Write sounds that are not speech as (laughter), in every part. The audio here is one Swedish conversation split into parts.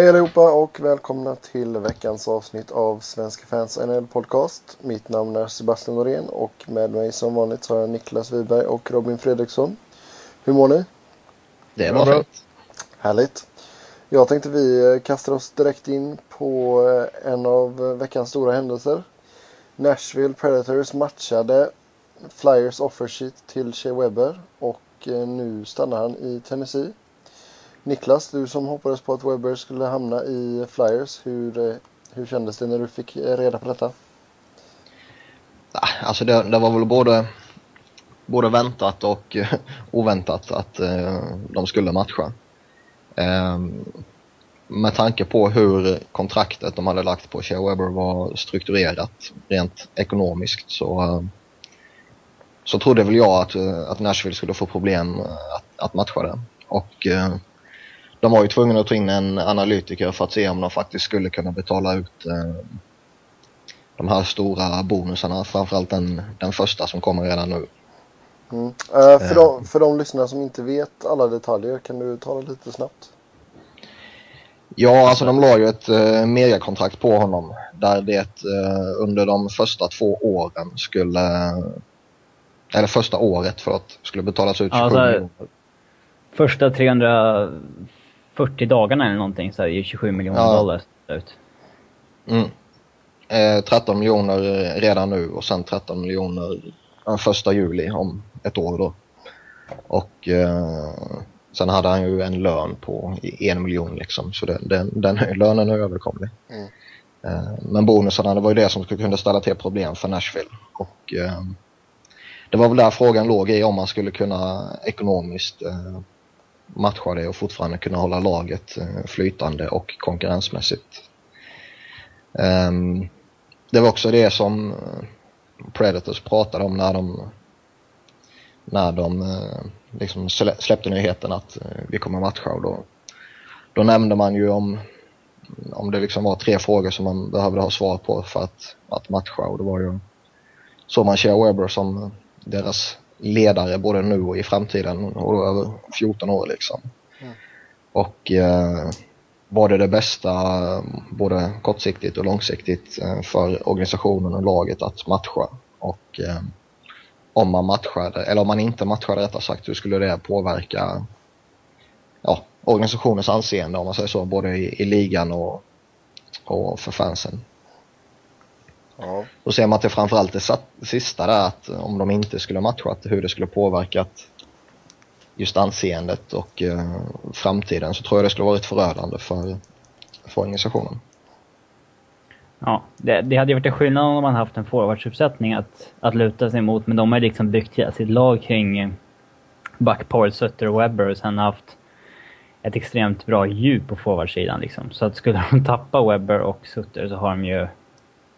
Hej allihopa och välkomna till veckans avsnitt av Svenska fans NL podcast. Mitt namn är Sebastian Norén och med mig som vanligt så har jag Niklas Wiberg och Robin Fredriksson. Hur mår ni? Det var bra. Härligt. Jag tänkte vi kastar oss direkt in på eh, en av veckans stora händelser. Nashville Predators matchade Flyers offersheet till Shea Webber och eh, nu stannar han i Tennessee. Niklas, du som hoppades på att Webber skulle hamna i Flyers, hur, eh, hur kändes det när du fick eh, reda på detta? Alltså det, det var väl både, både väntat och eh, oväntat att de skulle matcha. Ehm, med tanke på hur kontraktet de hade lagt på Shea Webber var strukturerat rent ekonomiskt så, så trodde väl jag att, att Nashville skulle få problem att, att matcha det. Och de var ju tvungna att ta in en analytiker för att se om de faktiskt skulle kunna betala ut eh, de här stora bonusarna. Framförallt den, den första som kommer redan nu. Mm. Uh, för, de, för de lyssnare som inte vet alla detaljer, kan du ta det lite snabbt? Ja, alltså de la ju ett uh, mediakontrakt på honom där det uh, under de första två åren skulle, eller första året för att skulle betalas ut 27 alltså, miljoner. Första 300 40 dagarna eller någonting så är det 27 miljoner ja. dollar ut. Mm. Eh, 13 miljoner redan nu och sen 13 miljoner den första juli om ett år då. Och eh, sen hade han ju en lön på en miljon liksom så det, den, den lönen är överkomlig. Mm. Eh, men bonusarna det var ju det som skulle kunna ställa till problem för Nashville. Och eh, det var väl där frågan låg i om man skulle kunna ekonomiskt eh, matcha det och fortfarande kunna hålla laget eh, flytande och konkurrensmässigt. Ehm, det var också det som eh, Predators pratade om när de när de eh, liksom släppte nyheten att vi kommer matcha och då, då nämnde man ju om om det liksom var tre frågor som man behövde ha svar på för att, att matcha och det var ju så man Shea Weber som deras ledare både nu och i framtiden och över 14 år liksom. Mm. Och eh, var det det bästa både kortsiktigt och långsiktigt eh, för organisationen och laget att matcha. Och eh, om man matchade, eller om man inte matchade rättare sagt, hur skulle det påverka ja, organisationens anseende om man säger så, både i, i ligan och, och för fansen. Ja. Då ser man att det framförallt är det sista där, att om de inte skulle matchat, hur det skulle påverkat just anseendet och eh, framtiden så tror jag det skulle varit förödande för, för organisationen. Ja, det, det hade ju varit en skillnad om man haft en forwardsuppsättning att, att luta sig mot, men de har liksom byggt hela sitt lag kring eh, Buck, Sutter och Webber och sen haft ett extremt bra djup på forwardsidan liksom. Så att skulle de tappa Webber och Sutter så har de ju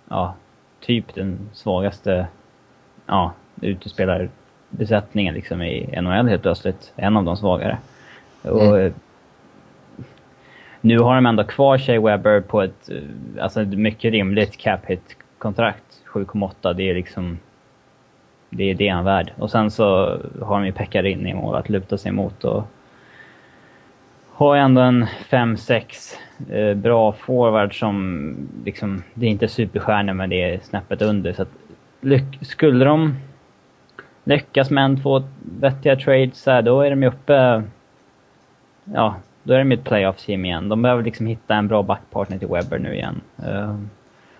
ja, typ den svagaste ja, utespelarbesättningen liksom i NHL helt plötsligt. En av de svagare. Mm. Och, nu har de ändå kvar Shea Webber på ett alltså, mycket rimligt cap hit kontrakt 7,8 det är liksom... Det är det han är värd. Och sen så har de ju Pekka in i mål att luta sig mot och... Har ändå en 5-6 eh, bra forward som liksom, det är inte superstjärnor men det är snäppet under. Så att, skulle de lyckas med en, två vettiga trades här, då är de ju uppe... Ja, då är de ett playoff-team igen. De behöver liksom hitta en bra backpartner till Webber nu igen. Uh,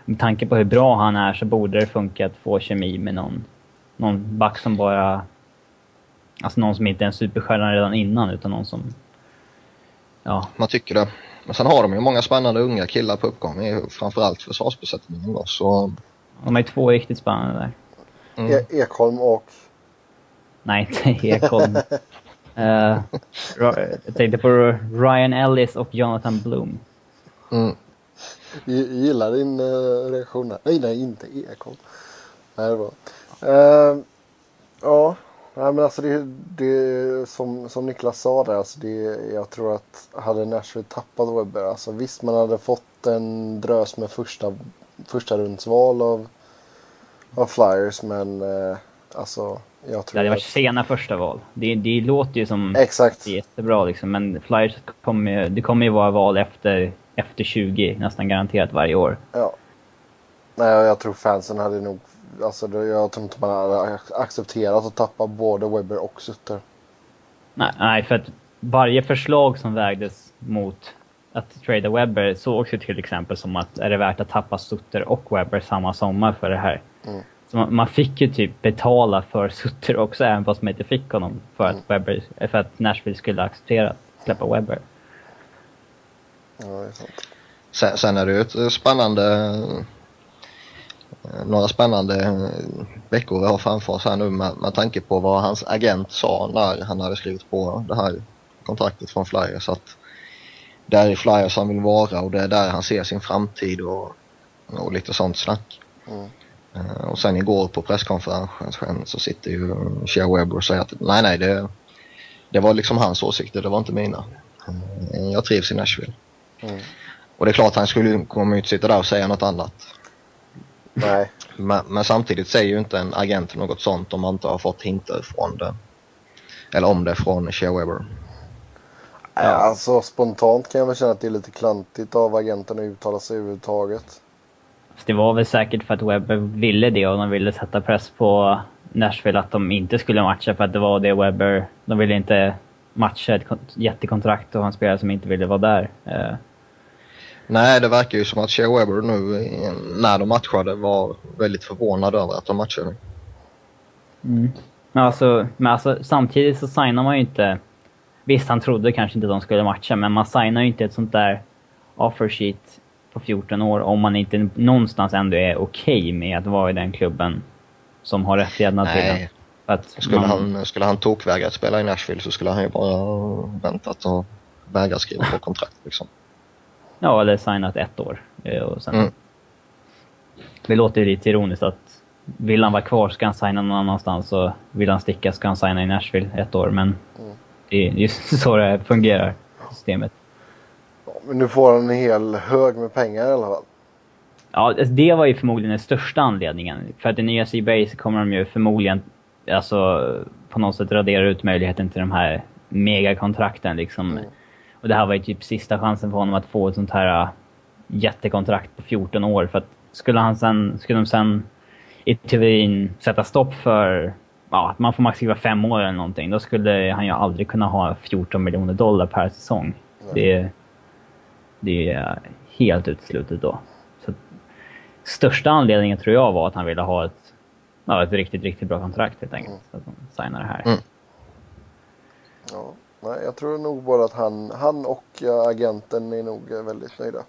med tanke på hur bra han är så borde det funka att få kemi med någon, någon back som bara... Alltså någon som inte är en superstjärna redan innan utan någon som... Ja. Man tycker det. Men sen har de ju många spännande unga killar på uppgång, framförallt försvarsbesättningen då, så... De är två riktigt spännande där. Mm. E Ekholm och? Nej, inte Ekholm. (laughs) uh, jag tänkte på Ryan Ellis och Jonathan Bloom. Mm. Jag gillar din uh, reaktion här. Nej, nej, inte Ekholm. Nej, det var... Uh, ja, Nej men alltså det, det som, som Niklas sa där, alltså det, jag tror att hade Nashville tappat Webber, alltså visst man hade fått en drös med första, första rundsval av, av Flyers men eh, alltså jag tror Det hade varit sena första val. Det, det låter ju som Exakt. jättebra liksom men Flyers kommer det kommer ju vara val efter efter 20 nästan garanterat varje år. Ja. Nej, jag tror fansen hade nog... Alltså, jag tror inte man hade accepterat att tappa både Webber och Sutter. Nej, nej, för att varje förslag som vägdes mot att trada Webber sågs ju till exempel som att är det värt att tappa Sutter och Webber samma sommar för det här. Mm. Så man, man, fick ju typ betala för Sutter också även fast man inte fick honom för att, mm. Webber, för att Nashville skulle acceptera att släppa Webber. Ja, det är sant. Sen, sen är det ju ett spännande några spännande veckor vi har framför oss här nu med, med tanke på vad hans agent sa när han hade skrivit på det här kontraktet från Flyers. Att det är Flyers han vill vara och det är där han ser sin framtid och, och lite sånt snack. Mm. Uh, och sen igår på presskonferensen så sitter ju Shea Webber och säger att nej, nej, det, det var liksom hans åsikter, det var inte mina. Jag trivs i Nashville. Mm. Och det är klart han skulle komma ut sitta där och säga något annat. Nej. Men, men, samtidigt säger ju inte en agent något sånt om man inte har fått hintar från det. Eller om det från Shea Weber. Ja. Alltså spontant kan jag väl känna att det är lite klantigt av agenten att uttala sig överhuvudtaget. Det var väl säkert för att Webber ville det och de ville sätta press på Nashville att de inte skulle matcha för att det var det Webber... De ville inte matcha ett jättekontrakt och en spelare som inte ville vara där. Nej, det verkar ju som att Shea Weber nu när de matchade var väldigt förvånad över att de matchade. Mm. Men, alltså, men alltså, samtidigt så signar man ju inte... Visst, han trodde kanske inte att de skulle matcha, men man signar ju inte ett sånt där offer sheet på 14 år om man inte någonstans ändå är okej okay med att vara i den klubben som har rättigheterna till den. Att skulle, man... han, skulle han tokvägra att spela i Nashville så skulle han ju bara väntat och vägrat skriva på kontrakt liksom. Ja, eller signat ett år. Eh, och sen... Mm. Det låter ju lite ironiskt att vill han vara kvar ska han signa någon annanstans och vill han sticka ska han signa i Nashville ett år. Men mm. det är just (laughs) så det fungerar, systemet. Ja, men nu får han en hel hög med pengar i alla fall. Ja, alltså, det var ju förmodligen den största anledningen. För att i nya CBA så kommer de ju förmodligen alltså, på något sätt radera ut möjligheten till de här megakontrakten. Liksom. Mm. Och det här var ju typ sista chansen för honom att få ett sånt här uh, jättekontrakt på 14 år. För att skulle, han sen, skulle de sen i teorin sätta stopp för ja, att man får max skriva fem år eller någonting, då skulle han ju aldrig kunna ha 14 miljoner dollar per säsong. Det, det är helt uteslutet då. Så, största anledningen tror jag var att han ville ha ett, ja, ett riktigt, riktigt bra kontrakt helt enkelt. Mm. Så att han signade det här. Mm. Ja. Nej, jag tror nog bara att han, han och agenten är nog väldigt nöjda.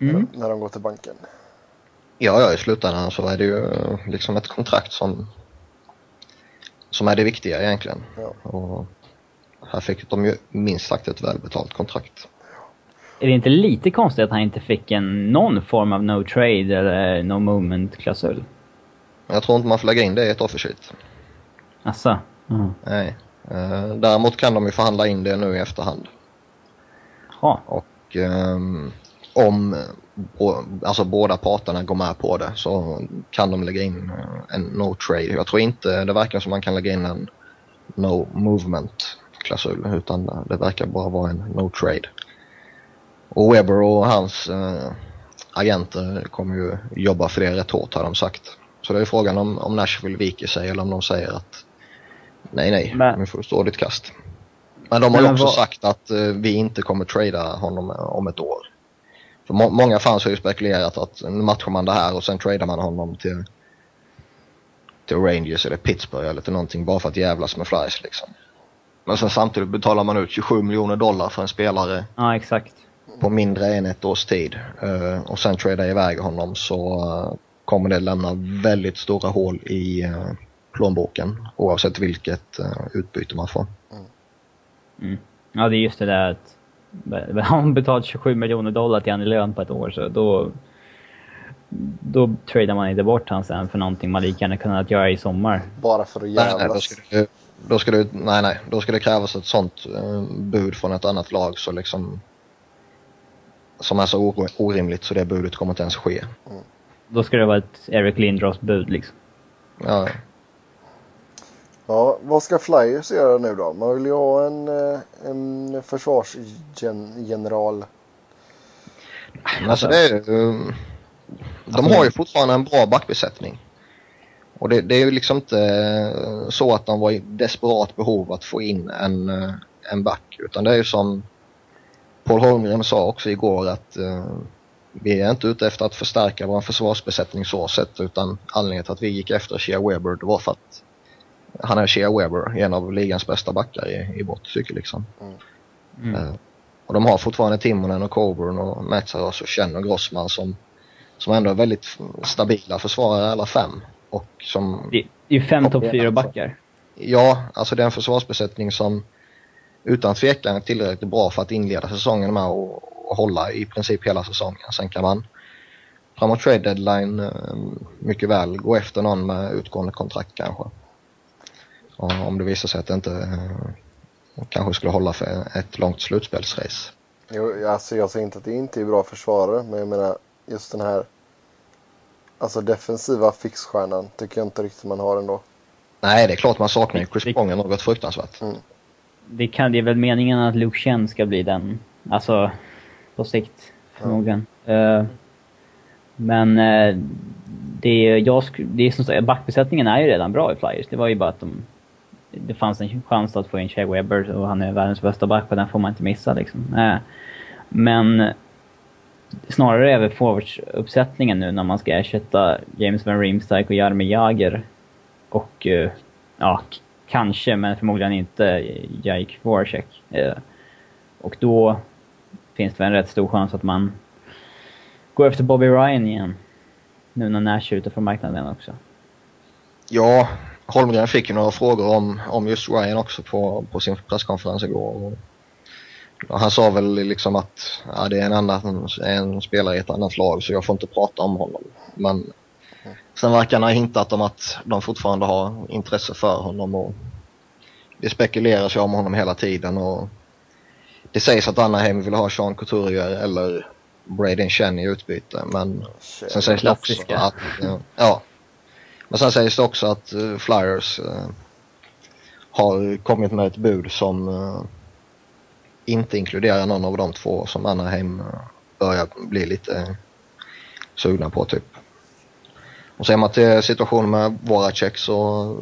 Mm. När, när de går till banken. Ja, ja, i slutändan så är det ju liksom ett kontrakt som, som är det viktiga egentligen. Ja. Och här fick de ju minst sagt ett välbetalt kontrakt. Är det inte lite konstigt att han inte fick en, någon form av no trade eller no movement-klausul? Jag tror inte man får lägga in det i ett offersheet. Asså? Mm. Nej. Eh, däremot kan de ju förhandla in det nu i efterhand. Ha. Och um, om alltså båda parterna går med på det så kan de lägga in eh, en no trade. Jag tror inte det verkar som man kan lägga in en no movement klausul utan det verkar bara vara en no trade. Och Weber och hans uh, agenter kommer ju jobba för det rätt hårt har de sagt. Så det är frågan om, om Nashville viker sig eller om de säger att Nej, nej. Men... Nu får du stå ditt kast. Men de har ju också vad... sagt att uh, vi inte kommer trada honom uh, om ett år. För må många fans har ju spekulerat att nu matchar man det här och sen tradar man honom till, till Rangers eller Pittsburgh eller till någonting bara för att jävlas med Flyers liksom. Men sen samtidigt betalar man ut 27 miljoner dollar för en spelare. Ja, exakt. På mindre än ett års tid. Uh, och sen tradar iväg honom så kommer det lämna väldigt stora hål i plånboken oavsett vilket uh, utbyte man får. Mm. Ja, det är just det där att har man betalat 27 miljoner dollar till han i lön på ett år så då då tradar man inte bort han sen för någonting man lika gärna kunnat göra i sommar. Bara för att jävlas? Nej, nej, då ska det, då ska det, nej, nej, då ska det krävas ett sånt uh, bud från ett annat lag så liksom som är så orimligt så det budet kommer inte ens ske. Mm. Då ska det vara ett Eric Lindros bud liksom. Ja. Ja, vad ska Flyers göra nu då? Man vill ju ha en, eh, en försvarsgeneral. Alltså det är, um, de har ju fortfarande en bra backbesättning. Och det, det är ju liksom inte eh, så att de var i desperat behov att få in en, eh, en back. Utan det är ju som Paul Holmgren sa också igår att uh, vi är inte ute efter att förstärka vår försvarsbesättning så sett utan anledningen till att vi gick efter Shea Weber det var för att han är Shea Weber, en av ligans bästa backar i, i vårt tycke liksom. Mm. Mm. Uh, och de har fortfarande Timonen och Coburn och Metsaros och Chen och Grossman som, som ändå är väldigt stabila försvarare alla fem. Och som... Det är ju fem topp fyra backar. Ja, alltså det är en försvarsbesättning som utan tvekan är tillräckligt bra för att inleda säsongen med och, och hålla i princip hela säsongen. Sen kan man framåt trade deadline eh, mycket väl gå efter någon med utgående kontrakt kanske. Och om det visar sig att det inte eh, kanske skulle hålla för ett långt slutspelsrace. Jo, alltså jag säger inte att det inte är bra försvarare, men jag menar just den här alltså defensiva fixstjärnan tycker jag inte riktigt man har ändå. Nej, det är klart man saknar ju Chris Pronger något fruktansvärt. Mm det, kan, det är väl meningen att Luke Chen ska bli den. Alltså, på sikt förmodligen. Mm. Uh, men uh, det, jag, det är som sagt, backbesättningen är ju redan bra i Flyers. Det var ju bara att de, det fanns en chans att få in Shea Weber och han är världens bästa back och den får man inte missa liksom. Eh, men snarare är väl forwardsuppsättningen nu när man ska ersätta James Van Riemsdyk och Jaromir Jagr. Och eh, ja, Kanske, men förmodligen inte Jake Voracek. Eh, och då finns det en rätt stor chans att man går efter Bobby Ryan igen. Nu när Nash är ute från marknaden också. Ja, Holmgren fick ju några frågor om, om just Ryan också på, på sin presskonferens igår. Och han sa väl liksom att ja, det är en, annan, en spelare i ett annat lag så jag får inte prata om honom. Men Sen verkar han ha hintat om att de fortfarande har intresse för honom och det spekuleras ju om honom hela tiden och det sägs att Anaheim vill ha Sean Couturier eller Braden Chen i utbyte men sen sägs det också att ja, men sen sägs det också att uh, Flyers uh, har kommit med ett bud som uh, inte inkluderar någon av de två som Anaheim börjar bli lite sugna på typ. Och ser man till situationen med Voracek så,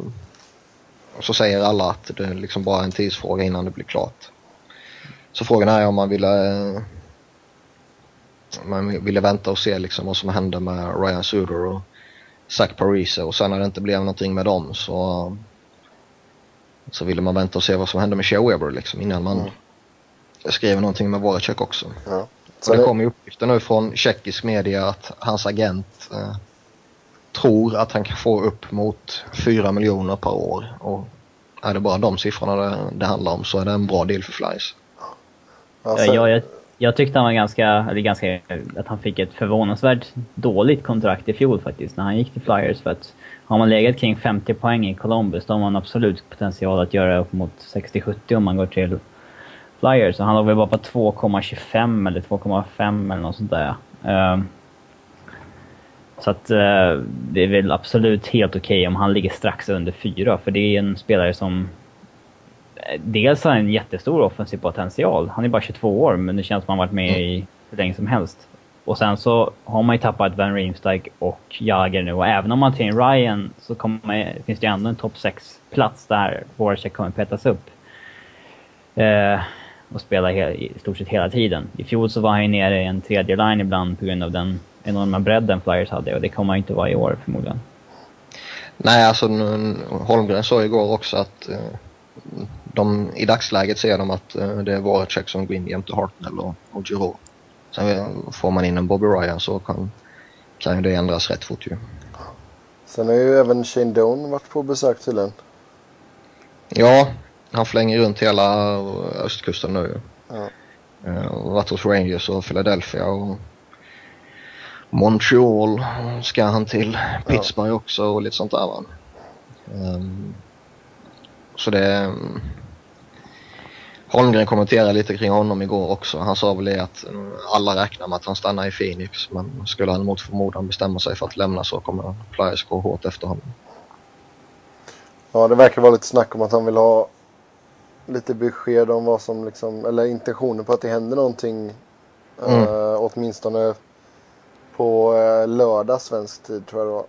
så säger alla att det är liksom bara en tidsfråga innan det blir klart. Så frågan är om man ville, man ville vänta och se liksom vad som hände med Ryan Suder och Zach Parise och sen när det inte blev någonting med dem så, så ville man vänta och se vad som hände med Shea Weber liksom innan man mm. skrev någonting med Voracek också. Ja. Så det, det kommer uppgifter nu från tjeckisk media att hans agent eh, tror att han kan få upp mot 4 miljoner per år. Och är det bara de siffrorna det, det handlar om så är det en bra deal för Flyers. Alltså... Ja, jag, jag tyckte han var ganska, eller ganska, att han fick ett förvånansvärt dåligt kontrakt i fjol faktiskt när han gick till Flyers. För att har man legat kring 50 poäng i Columbus då har man absolut potential att göra upp mot 60-70 om man går till Flyers. Och han låg väl bara på 2,25 eller 2,5 eller något sånt där. Ehm, så att eh, det är väl absolut helt okej okay om han ligger strax under 4, för det är en spelare som dels har en jättestor offensiv potential. Han är bara 22 år, men det känns som han varit med mm. i hur länge som helst. Och sen så har man ju tappat Van Riemsdyk och Jager nu och även om man tar in Ryan så kommer, finns det ju ändå en topp 6-plats där Voracek kommer petas upp. Eh, och spela i stort sett hela tiden. I fjol så var han ju nere i en tredje line ibland på grund av den enorma bredden Flyers hade och det kommer han inte vara i år förmodligen. Nej, alltså Holmgren sa igår också att eh, de, i dagsläget ser de att eh, det är Voracek som går in jämte Hartnell och, och Giroux. Sen får man in en Bobby Ryan så kan, kan ju det ändras rätt fort ju. Sen har ju även Shane Doan varit på besök tydligen. Ja, han flänger runt hela östkusten nu. Ja. Uh, varit hos Rangers och Philadelphia och Montreal ska han till. Pittsburgh ja. också och lite sånt där. Um, så det... Um, Holmgren kommenterade lite kring honom igår också. Han sa väl det att alla räknar med att han stannar i Phoenix men skulle han mot förmodan bestämma sig för att lämna så kommer Flyers gå hårt efter honom. Ja, det verkar vara lite snack om att han vill ha lite besked om vad som liksom, eller intentioner på att det händer någonting. Mm. Uh, åtminstone på uh, lördag svensk tid tror jag det var.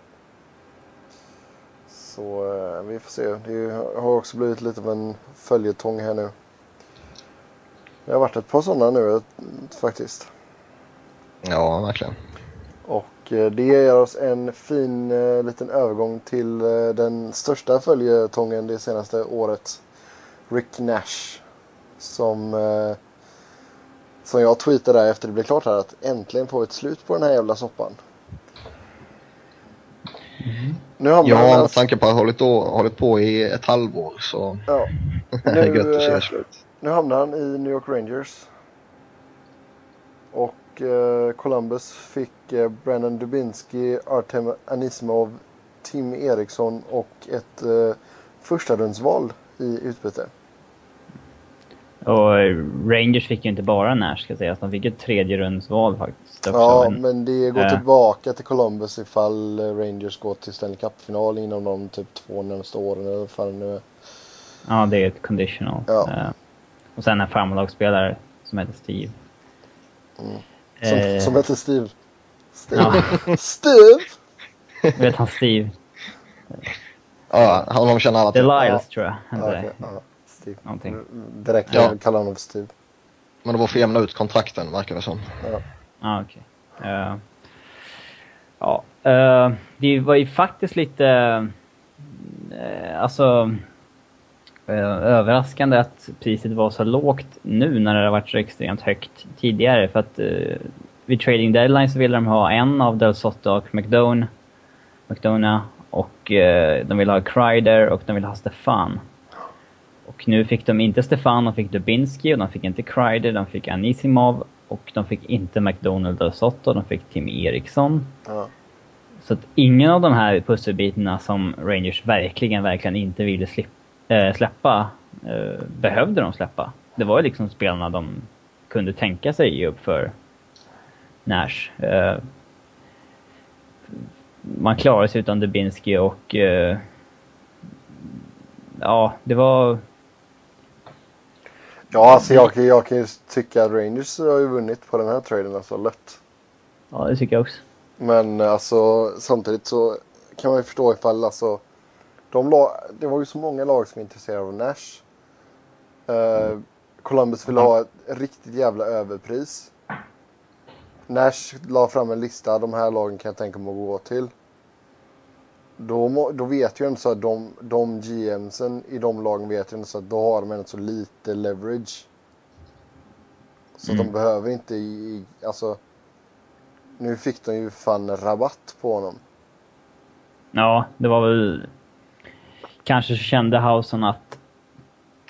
Så uh, vi får se. Det har också blivit lite av en följetong här nu. Det har varit ett par sådana nu faktiskt. Ja, verkligen. Och det ger oss en fin liten övergång till den största följetongen det senaste året. Rick Nash. Som, eh, som jag tweetade där efter det blev klart här att äntligen får vi ett slut på den här jävla soppan. Mm. Nu hamnar ja, med alltså... tanke på att ha hållit, hållit på i ett halvår så ja. (laughs) nu, är det gött att se slut. Nu hamnar han i New York Rangers. Och eh, Columbus fick eh, Brandon Dubinsky, Artem Anisimov, Tim Eriksson och ett eh, första rundsval i utbyte. Och Rangers fick ju inte bara Nash ska sägas, de fick ett tredje rundsval faktiskt. Också. Ja, men, men det går äh. tillbaka till Columbus ifall Rangers går till Stanley Cup-final inom de typ två närmaste åren eller vad nu är. Ja, det är ett conditional. Ja. Och sen en farmarlagsspelare som heter Steve. Mm. Som, uh, som heter Steve. Steve? Ja. (laughs) Steve? Vet han Steve? Ja, honom känner alla till. The Lyles tror jag. Ja, okay. ja. Steve. Någonting. Direkt ja. kallar honom för Steve. Men det var för att jämna ut kontrakten verkar det som. Ja, ah, okej. Okay. Uh, ja, uh, det var ju faktiskt lite... Uh, alltså... överraskande att priset var så lågt nu när det har varit så extremt högt tidigare. För att vid trading deadline så ville de ha en av Del Sotto och McDonough. McDonough och eh, de vill ha Kreider och de vill ha Stefan. Och nu fick de inte Stefan, de fick Dubinski och de fick inte Kreider, de fick Anisimov och de fick inte McDonald och Sotto, de fick Tim Eriksson. Ja. Så att ingen av de här pusselbitarna som Rangers verkligen, verkligen inte ville slip, äh, släppa äh, behövde de släppa. Det var ju liksom spelarna de kunde tänka sig ge upp för Nash. Äh, man klarade sig utan Dubinski och uh, ja, det var... Ja, alltså jag, jag kan ju tycka att Rangers har ju vunnit på den här traden alltså lätt. Ja, det tycker jag också. Men alltså samtidigt så kan man ju förstå ifall alltså de lag, det var ju så många lag som var intresserade av Nash. Uh, Columbus ville ha ett riktigt jävla överpris. Nash la fram en lista, de här lagen kan jag tänka mig att gå till. Då, då vet ju ändå så att de, de GMsen i de lagen vet ju ändå så att då har de ändå så lite leverage. Så mm. de behöver inte, i, alltså. Nu fick de ju fan rabatt på honom. Ja, det var väl... Kanske kände Hausen att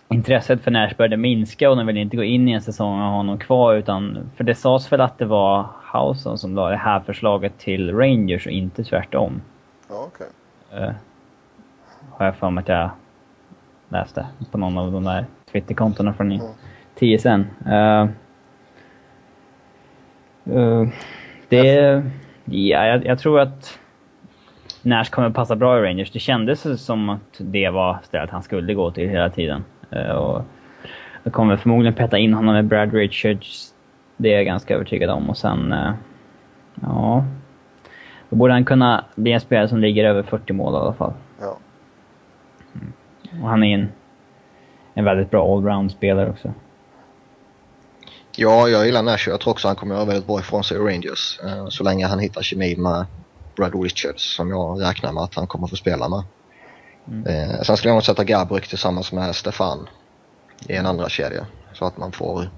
intresset för Nash började minska och de ville inte gå in i en säsong och ha honom kvar utan... För det sades väl att det var Hausen som la det här förslaget till Rangers och inte tvärtom. Ja, okej. Okay. Uh, eh, har jag för mig att jag läste på någon av de där Twitterkontona från mm. TSN. Uh, uh, det... Ja, jag, jag, tror att Nash kommer passa bra i Rangers. Det kändes som att det var stället han skulle gå till hela tiden. Uh, och jag kommer förmodligen peta in honom med Brad Richards. Det är jag ganska övertygad om. Och sen... Uh, ja... Då borde han kunna bli en spelare som ligger över 40 mål i alla fall. Ja. Mm. Och han är en, en väldigt bra allround-spelare också. Ja, jag gillar Nash. Jag tror också han kommer göra väldigt bra ifrån sig i Rangers. Eh, så länge han hittar kemi med Brad Richards som jag räknar med att han kommer få spela med. Mm. Eh, sen skulle jag nog sätta Gabrick tillsammans med Stefan i en andra kedja Så att man får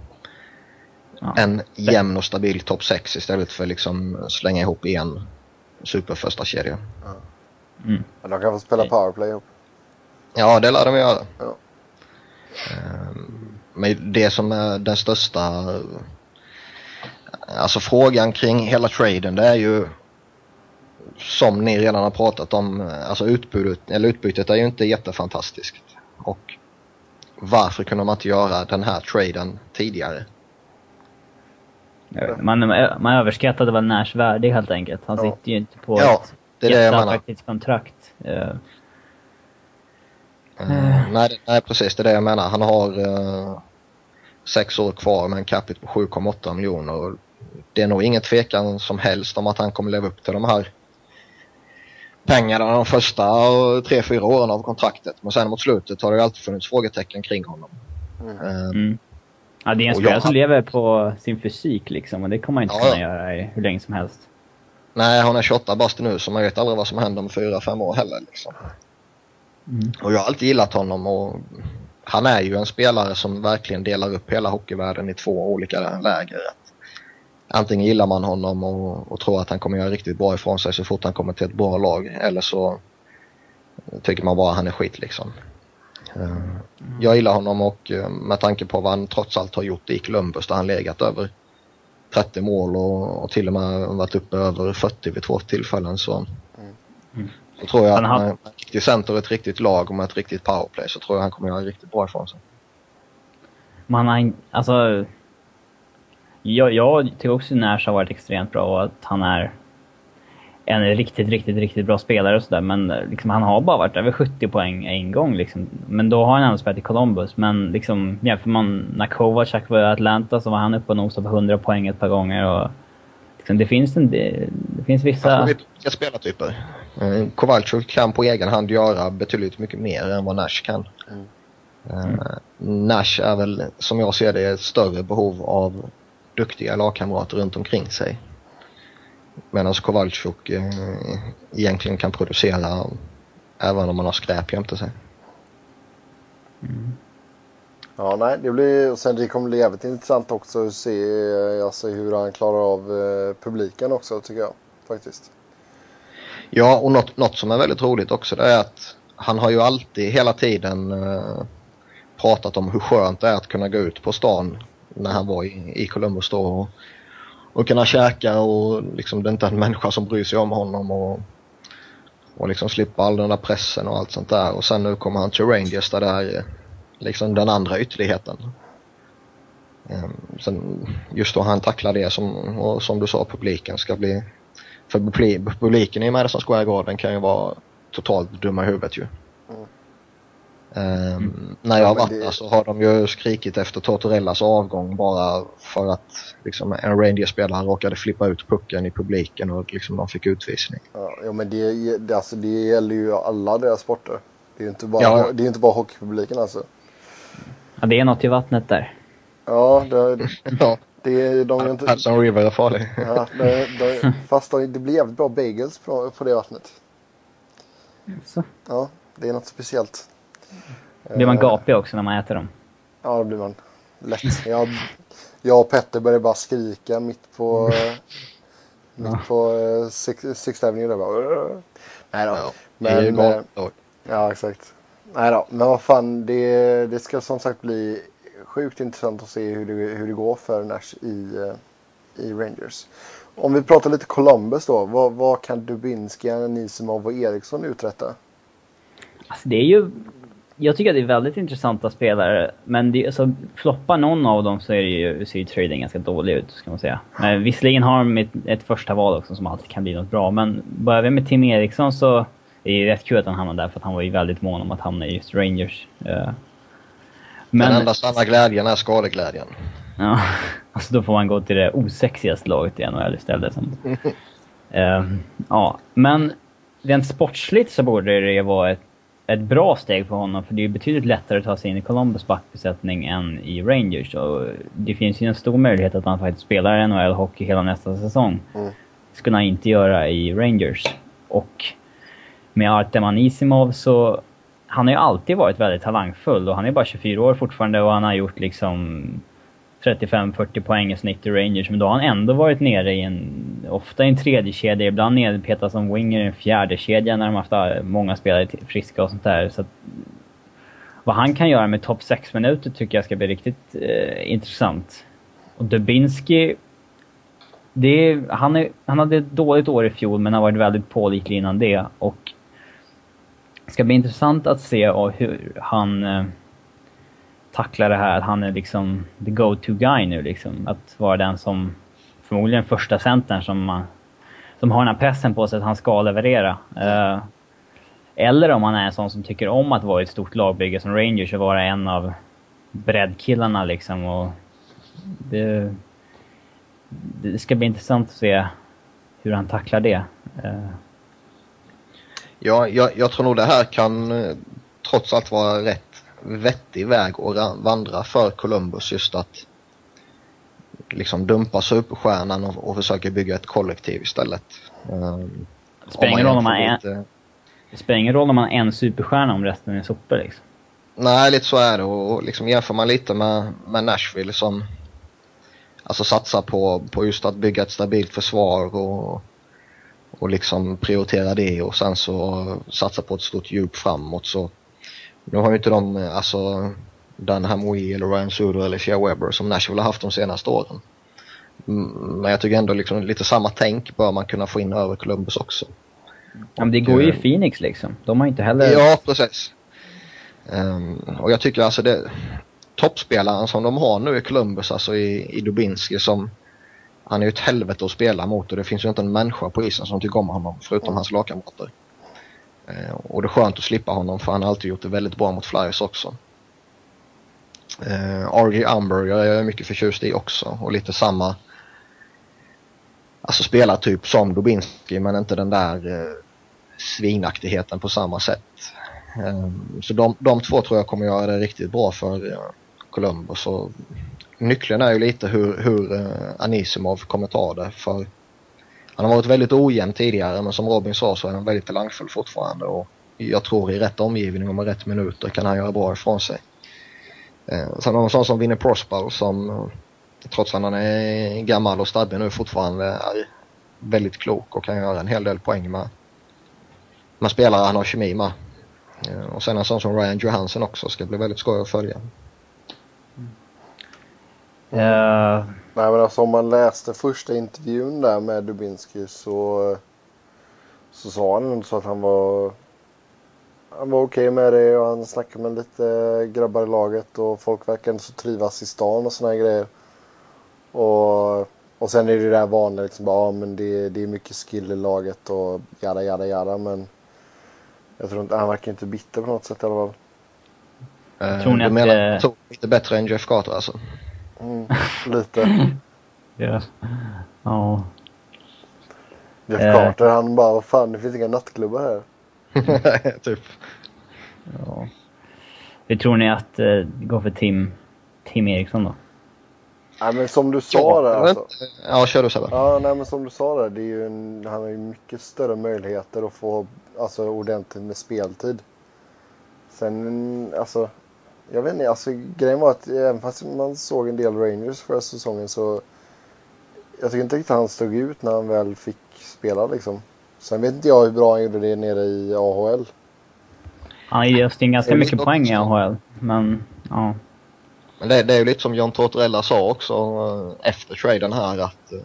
ja. en jämn och stabil topp 6 istället för liksom slänga ihop en super första kedja. Ja. Mm. de kan få spela powerplay ihop. Ja, det lär de göra. Ja. Ehm, men det som är den största alltså frågan kring hela traden det är ju som ni redan har pratat om, alltså utbudet, eller utbytet är ju inte jättefantastiskt. Och varför kunde man inte göra den här traden tidigare? Man, man överskattade väl Nash värde helt enkelt. Han ja. sitter ju inte på ja, ett jätteattraktivt kontrakt. Uh, Uh, nej, nej, precis det är det jag menar. Han har uh, sex år kvar med en capita på 7,8 miljoner. Det är nog ingen tvekan som helst om att han kommer leva upp till de här pengarna de första tre, fyra åren av kontraktet. Men sen mot slutet har det alltid funnits frågetecken kring honom. Mm. Mm. Ja, det är en spelare som lever på sin fysik liksom och det kommer man inte ja, kunna göra i hur länge som helst. Nej, hon är 28 bast nu så man vet aldrig vad som händer om fyra, fem år heller. Liksom. Mm. Och jag har alltid gillat honom och han är ju en spelare som verkligen delar upp hela hockeyvärlden i två olika läger. Antingen gillar man honom och, och tror att han kommer göra riktigt bra ifrån sig så fort han kommer till ett bra lag eller så tycker man bara han är skit liksom. Mm. Jag gillar honom och eh, med tanke på vad han trots allt har gjort i Columbus där han legat över 30 mål och, och till och med varit uppe över 40 vid två tillfällen så, mm. så tror jag att med en riktig center och ett riktigt lag och med ett riktigt powerplay så tror jag han kommer göra riktigt bra ifrån sig. Man har, alltså, jag, jag tycker också att Nash har varit extremt bra och att han är en riktigt, riktigt, riktigt bra spelare och sådär. Men liksom, han har bara varit över 70 poäng en gång. Liksom. Men då har han ändå spelat i Columbus. Men liksom, jämför man när Kovac var i Atlanta så var han uppe och nosade på 100 poäng ett par gånger. Och, liksom, det, finns en, det, det finns vissa... Han vet olika spelartyper. Eh, Kowalczyk kan på egen hand göra betydligt mycket mer än vad Nash kan. Mm. Mm. Nash är väl, som jag ser det, ett större behov av duktiga lagkamrater runt omkring sig. Medan Kowalczyk eh, egentligen kan producera även om man har skräp jämte sig. Mm. Ja, nej, det blir, sen det kommer bli jävligt intressant också att se alltså, hur han klarar av eh, publiken också tycker jag faktiskt. Ja, och något, något som är väldigt roligt också det är att han har ju alltid hela tiden eh, pratat om hur skönt det är att kunna gå ut på stan när han var i, i Columbus då och och kunna käka och liksom det är inte en människa som bryr sig om honom och, och liksom slippa all den där pressen och allt sånt där. Och sen nu kommer han till Rangers där det är liksom den andra ytterligheten. Ehm, sen just då han tacklar det som, och som du sa, publiken ska bli... För publiken i Madison Square Garden kan ju vara totalt dumma i huvudet ju. Um, när jag har varit där så har de ju skrikit efter Tortorellas avgång bara för att liksom, en Rangers-spelare råkade flippa ut pucken i publiken och liksom, de fick utvisning. Ja, men det, det, alltså, det gäller ju alla deras sporter. Det är ju inte bara, ja. det är inte bara hockeypubliken alltså. Ja, det är något i vattnet där. Ja, det, (laughs) ja. det, de är inte... Hudson River är farlig. Ja, det, det, (laughs) fast det blir jävligt bra bagels på, på det vattnet. Så. Ja, det är något speciellt. Blir man gapig också när man äter dem? Ja, det blir man. Lätt. Jag, jag och Petter började bara skrika mitt på, (laughs) mitt ja. på uh, Sixth Avenue. Där bara, Nej då. Ja, men, uh, ja, exakt. Nej då, men vad fan. Det, det ska som sagt bli sjukt intressant att se hur det, hur det går för Nash i, uh, i Rangers. Om vi pratar lite Columbus då. Vad, vad kan Dubinski, Anisimov och Eriksson uträtta? Alltså det är ju jag tycker att det är väldigt intressanta spelare, men det, alltså, floppar någon av dem så är det ju, ser ju trading ganska dålig ut, ska man säga. Men visserligen har de ett, ett första val också som alltid kan bli något bra, men börjar vi med Tim Eriksson så är det ju rätt kul att han hamnade där, för att han var ju väldigt mån om att hamna i just Rangers. Uh, men... Den enda sanna glädjen är skadeglädjen. Ja, (laughs) alltså då får man gå till det osexigaste laget i NHL istället. Som, uh, (laughs) ja, men rent sportsligt så borde det vara ett ett bra steg för honom, för det är betydligt lättare att ta sig in i Columbus backbesättning än i Rangers. Och det finns ju en stor möjlighet att han faktiskt spelar NHL-hockey hela nästa säsong. Mm. Det skulle han inte göra i Rangers. Och med Artem Anisimov så... Han har ju alltid varit väldigt talangfull och han är bara 24 år fortfarande och han har gjort liksom 35-40 poäng i snitt i Rangers, men då har han ändå varit nere i en, ofta i en tredje kedja, ibland nedpetad som winger i en fjärde kedja när de haft äh, många spelare friska och sånt där. Så att, vad han kan göra med topp 6 minuter tycker jag ska bli riktigt eh, intressant. Och Dubinski, det är, han, är, han hade ett dåligt år i fjol men har varit väldigt pålitlig innan det. Och det ska bli intressant att se äh, hur han eh, tackla det här att han är liksom the go-to guy nu liksom. Att vara den som, förmodligen första centern som, som har den här pressen på sig att han ska leverera. Uh, Eller om han är en sån som tycker om att vara i ett stort lagbygge som Rangers och vara en av breddkillarna liksom. Och det, det ska bli intressant att se hur han tacklar det. Eh, Ja, jag, jag tror nog det här kan eh, trots allt vara rätt vettig väg att ra- vandra för Columbus just att liksom dumpa superstjärnan och, och försöka bygga ett kollektiv istället. Um, det spelar ingen roll om man är Lite, Det spelar ingen roll om man är en superstjärna om resten är sopor liksom. nej, lite så är det och, och liksom jämför man lite med, med Nashville som alltså satsar på, på just att bygga ett stabilt försvar och, och liksom prioritera det och sen så satsa på ett stort djup framåt så nu har ju inte de eh, alltså Dan Hamwi eller Ryan Sudo eller Shea Weber som Nashville har haft de senaste åren. Mm, Men jag tycker ändå liksom lite samma tänk bör man kunna få in över Columbus också. Ja, men det går ju i eh, Phoenix liksom. De har inte heller... Ja, precis. Ehm, och jag tycker alltså det toppspelaren som de har nu i Columbus, alltså i, i Dubinski som han är ju ett helvete att spela mot och det finns ju inte en människa på isen som tycker om honom förutom hans lagkamrater. Eh, och det är skönt att slippa honom för han har alltid gjort det väldigt bra mot Flyers också. Eh, RG Umber jag är mycket förtjust i också och lite samma alltså spelartyp som Dubinski men inte den där eh, svinaktigheten på samma sätt. Eh, så de, de två tror jag kommer göra det riktigt bra för eh, Columbus. Och nyckeln är ju lite hur, hur eh, Anisimov kommer ta det. För han har varit väldigt ojämn tidigare men som Robin sa så är han väldigt talangfull fortfarande. Och jag tror i rätt omgivning och med rätt minuter kan han göra bra ifrån sig. Eh, sen har man en sån som Winnie Prospal som eh, trots att han är gammal och stabbig nu fortfarande är väldigt klok och kan göra en hel del poäng med med spelare han har kemi med. Eh, Och sen en sån som Ryan Johansson också ska bli väldigt skoj att följa. Eh, Nej men alltså om man läste första intervjun där med Dubinski så, så sa han ändå så att han var han var okej med det och han snackade med lite grabbar i laget och folk verkar ändå så trivas i stan och såna här grejer. Och, och sen är det det där vanliga liksom bara, ja men det, det är mycket skill i laget och jada jada jada men jag tror inte, han verkar inte bitter på något sätt i alla fall. Eh, Tror ni du att, menar eh, så lite bättre än Jeff Carter alltså? Mm, lite. (laughs) ja. Ja. Jeff Eh. Carter han bara, vad fan det finns inga nattklubbar här. (laughs) typ. ja. Hur tror ni att eh, det går för Tim, Tim Eriksson då? Nej men som du sa där alltså. Ja, kör du Sebbe. Ja, nej men som du sa där, det är ju en, han har ju mycket större möjligheter att få alltså, ordentligt med speltid. Sen, alltså, jag vet inte, alltså grejen var att även fast man såg en del Rangers förra säsongen så jag tycker inte riktigt han stod ut när han väl fick spela liksom. Sen vet inte jag hur bra han gjorde det nere i AHL. Han just in ganska mycket poäng i också. AHL. Men, ja. Men det, det är ju lite som John Tortorella sa också eh, efter traden här att eh,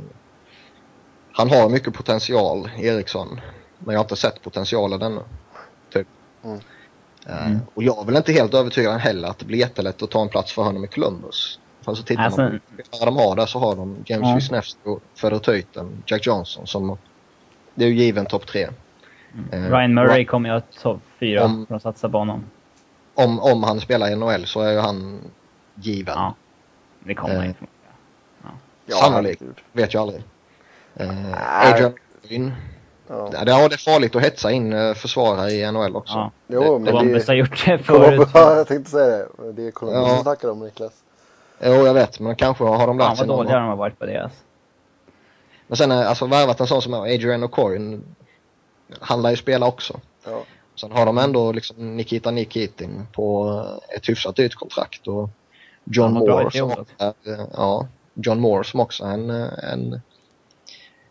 han har mycket potential, Eriksson. Men jag har inte sett potentialen ännu. Typ. Mm. Mm. Och jag är väl inte helt övertygad heller att det blir jättelätt att ta en plats för honom i Columbus. För så tittar Alltså- man på de har där så har de James Ja. Wisniewski, Fedor Teuten, Jack Johnson som det är ju given topp tre. Eh, Ryan Murray kommer ju att topp fyra Om- för att satsa på honom. Om, om han spelar i NHL så är ju han given. Ja. Det kommer han Eh. inte. Sannolikt. herregud. Vet jag aldrig. Eh. Adrian Green. Ja. Ja, det, det är farligt att hetsa in eh, försvarare i NHL också. Ja. Jo, men Columbus har det gjort det (laughs) förut. Ja, jag tänkte säga det. Det är Columbus Ja. som snackar om Niklas. Jo, jag vet, men kanske har de lärt Fan sig vad någon dåliga de har varit på deras. Men sen eh, alltså värvat en sån som Adrian O'Corin. Han lär ju spela också. Ja. Sen har de ändå liksom Nikita Nikitin på eh, ett hyfsat dyrt kontrakt och John Moore som också. ja, John Moore som också är en, en,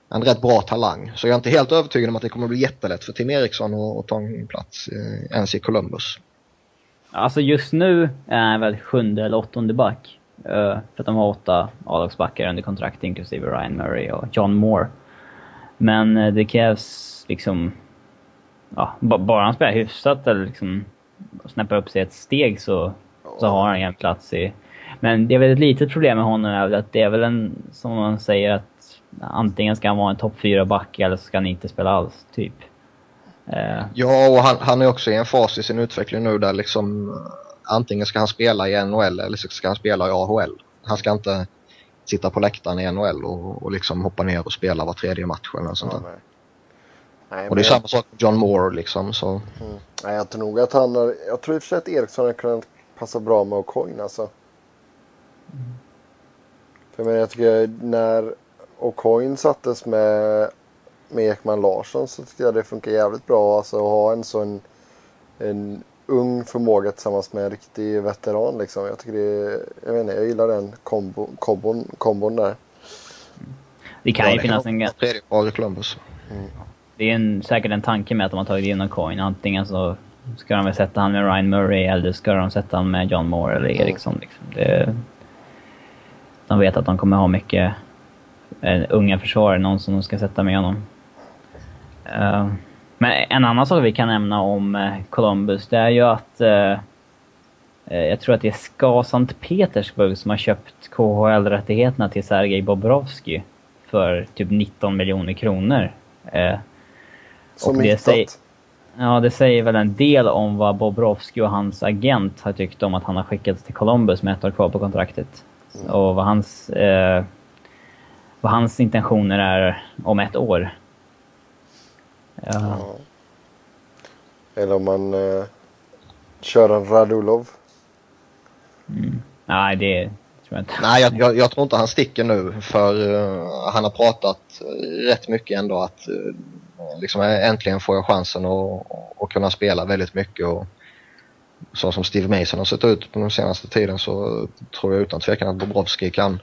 en rätt bra talang. Så jag är inte helt övertygad om att det kommer bli jättelätt för Tim Eriksson att, att ta en plats eh, ens i Columbus. Alltså just nu är han väl sjunde eller åttonde back. Uh, för att de har åtta A-lagsbackar under kontrakt inklusive Ryan Murray och John Moore. Men uh, det krävs liksom... Ja, bara han spelar hyfsat eller liksom Snäppar upp sig ett steg så, så har han en plats i... Men det är väl ett litet problem med honom är väl att det är väl en, som man säger att antingen ska han vara en topp fyra back eller så ska han inte spela alls, typ. Eh, Ja, och han, han är också i en fas i sin utveckling nu där liksom eh, antingen ska han spela i NHL eller så ska han spela i AHL. Han ska inte sitta på läktaren i NHL och, och liksom hoppa ner och spela var tredje match eller sånt Ja, där. nej. Nej, Och det är jag- samma sak med John Moore liksom så. Mm. Nej, jag tror nog att han har, Jag tror i och för sig att Eriksson hade kunnat passa bra med O'Coin alltså. För jag, menar, jag tycker när O'Coin sattes med, med Ekman Larsson så tyckte jag det funkar jävligt bra. Alltså att ha en sån en ung förmåga tillsammans med en riktig veteran liksom. Jag tycker det jag vet inte, jag gillar den kombo, kombon, kombon där. det kan Ja, ju det finnas kan en... i Columbus. Det är en, säkert en tanke med att de har tagit in coin. Antingen så ska de väl sätta han med Ryan Murray eller ska de sätta han med John Moore eller Eriksson. Liksom. Det, de vet att de kommer ha mycket eh, unga försvarare, någon som de ska sätta med honom. Eh, men en annan sak vi kan nämna om eh, Columbus, det är ju att eh, eh, jag tror att det är SKA Sankt Petersburg som har köpt KHL-rättigheterna till Sergej Bobrovsky för typ 19 miljoner kronor. Eh, Som Och det hittat. säger- Ja, det säger väl en del om vad Bobrovsky och hans agent har tyckt om att han har skickats till Columbus med ett år kvar på kontraktet. Och vad hans, eh, vad hans intentioner är om ett år. Ja, Ja. Eller om man eh, kör en Radulov. Nej, det tror jag inte. Nej, jag, jag, jag tror inte han sticker nu för eh, han har pratat rätt mycket ändå att uh, liksom eh, äntligen får jag chansen att, att kunna spela väldigt mycket och så som Steve Mason har sett ut på den senaste tiden så tror jag utan tvekan att Bobrovski kan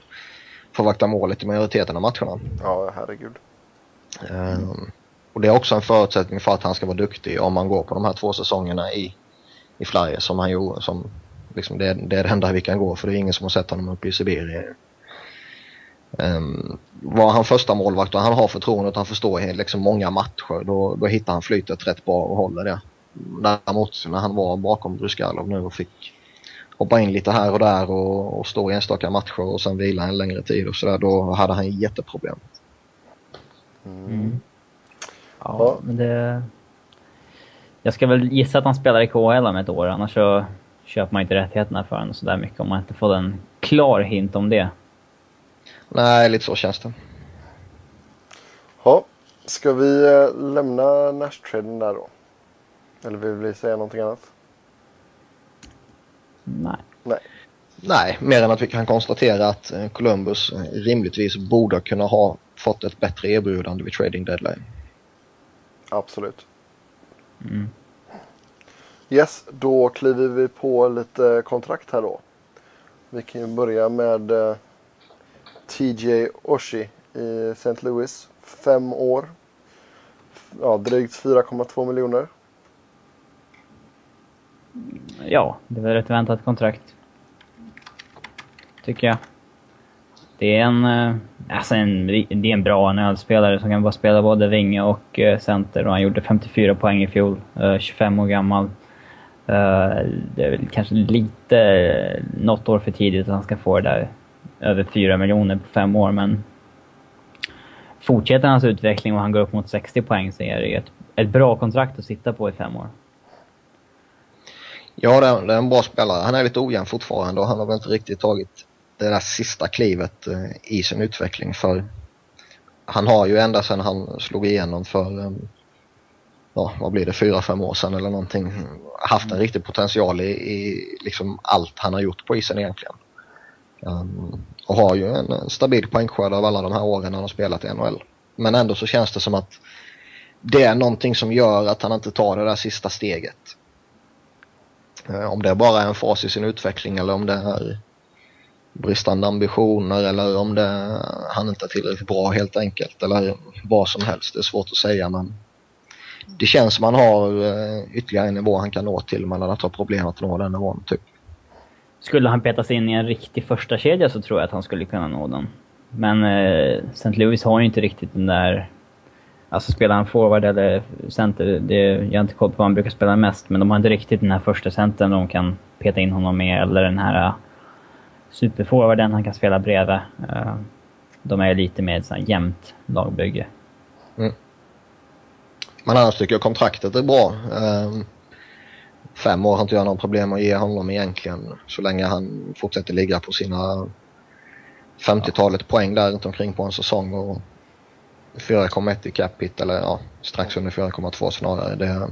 få vakta målet i majoriteten av matcherna. Ja, herregud. Ehm, och det är också en förutsättning för att han ska vara duktig om man går på de här två säsongerna i, i Flyers som han gjorde. Som, liksom det, det är det enda vi kan gå för det är ingen som har sett honom uppe i Sibirien. Um, var han första målvakt och han har förtroendet och han förstår liksom många matcher då, då hittar han flytet rätt bra och håller det. Däremot när han var bakom Bryskalov nu och fick hoppa in lite här och där och, och stå i enstaka matcher och sen vila en längre tid och sådär då hade han jätteproblem. Mm. Ja, Ja. men det... Jag ska väl gissa att han spelar i KHL om ett år, annars så köper man inte rättigheterna för honom sådär mycket om man inte får en klar hint om det. Nej, lite så känns det. Ja, ska vi eh, lämna Nash-traden där då? Eller vill vi säga någonting annat? Nej. Nej. Nej, mer än att vi kan konstatera att eh, Columbus eh, rimligtvis borde kunna ha fått ett bättre erbjudande vid trading deadline. Absolut. Mm. Yes, då kliver vi på lite kontrakt här då. Vi kan ju börja med eh, TJ Oshie i St. Louis. Fem år. Ja, drygt 4,2 miljoner. Ja, det var ett väntat kontrakt. Tycker jag. Det är en, eh, alltså en, det är en bra NHL-spelare som kan bara spela både vinge och eh, center och han gjorde 54 poäng i fjol. Eh, 25 år gammal. Det är väl kanske lite, något år för tidigt att han ska få det där över 4 miljoner på fem år men fortsätter hans utveckling och han går upp mot 60 poäng så är det ju ett, ett bra kontrakt att sitta på i fem år. Ja, det är, en bra spelare. Han är lite ojämn fortfarande och han har väl inte riktigt tagit det där sista klivet eh, i sin utveckling för han har ju ända sedan han slog igenom för, eh, ja vad blir det, fyra, fem år sedan eller någonting, haft en riktig potential i, i liksom allt han har gjort på isen egentligen. Um, och har ju en stabil poängskörd av alla de här åren han har spelat i NHL. Men ändå så känns det som att det är någonting som gör att han inte tar det där sista steget. Eh, Om det bara är en fas i sin utveckling eller om det är bristande ambitioner eller om det han inte är tillräckligt bra helt enkelt eller vad som helst. Det är svårt att säga men det känns som han har eh, ytterligare en nivå han kan nå till men han har problem att nå den nivån typ. Skulle han petas in i en riktig första kedja så tror jag att han skulle kunna nå den. Men eh, St. Louis har ju inte riktigt den där... Alltså spelar han forward eller center, det, jag har inte koll på vad han brukar spela mest, men de har inte riktigt den här första centern de kan peta in honom med, eller den här äh, superforwarden han kan spela bredvid. Äh, de är lite mer ett jämnt lagbygge. Mm. Men annars tycker jag kontraktet är bra. Ehm, fem år har inte jag några problem att ge honom egentligen. Så länge han fortsätter ligga på sina 50-talet poäng där runt omkring på en säsong. Och 4,1 i cap hit eller ja, strax under 4,2 snarare. Det,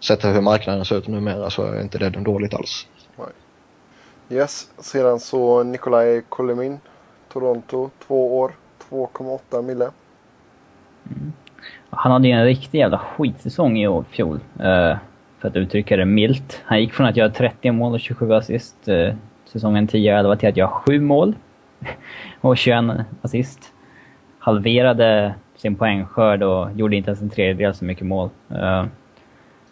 sett hur marknaden ser ut numera så är inte det dåligt alls. Yes, sedan så Nikolaj Kolemin, Toronto, två år, 2,8 mille. Mm. Han hade ju en riktig jävla skitsäsong i fjol. Uh, för att uttrycka det milt. Han gick från att göra 30 mål och 27 assist uh, säsongen 10-11 till att göra 7 mål (laughs) och 21 assist. Halverade sin poängskörd och gjorde inte ens en tredjedel så mycket mål. Uh,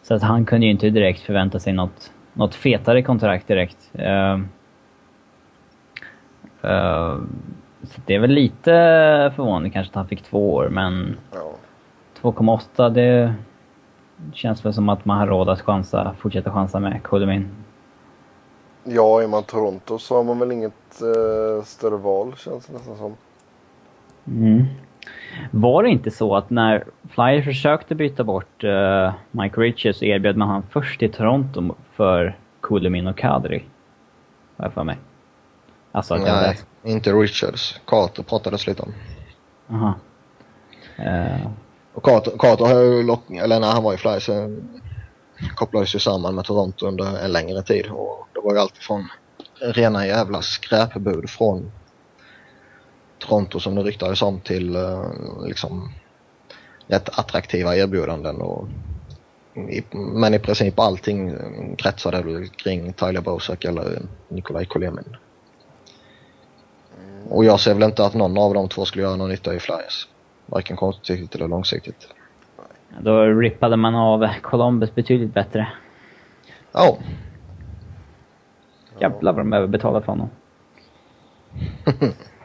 så att han kunde ju inte direkt förvänta sig något, något fetare kontrakt direkt. Uh, uh, så det är väl lite förvånande kanske att han fick två år, men ja. 2,8 det känns väl som att man har råd att chansa, fortsätta chansa med Kulemin. Ja, är man Toronto så har man väl inget uh, större val känns det nästan som. Mm. Var det inte så att när Flyers försökte byta bort uh, Mike Richards så erbjöd man han först till Toronto för Kulemin och Kadri? Har jag för mig. Alltså att Nej, jag inte Richards. Carter pratades lite om. Aha. Uh. Och Carter, Carter har ju lock, eller när han var i Flyers så kopplades ju samman med Toronto under en längre tid och det var ju alltifrån rena jävla skräpbud från Toronto som det ryktades om till uh, liksom rätt attraktiva erbjudanden. Och, i, men i princip allting kretsade väl kring Tyler Bosak eller Nikolaj Kolemin. Och jag ser väl inte att någon av de två skulle göra någon nytta i Flyers. Varken kortsiktigt eller långsiktigt. Då rippade man av Columbus betydligt bättre. Ja. Jävlar vad de överbetalade för honom. (laughs)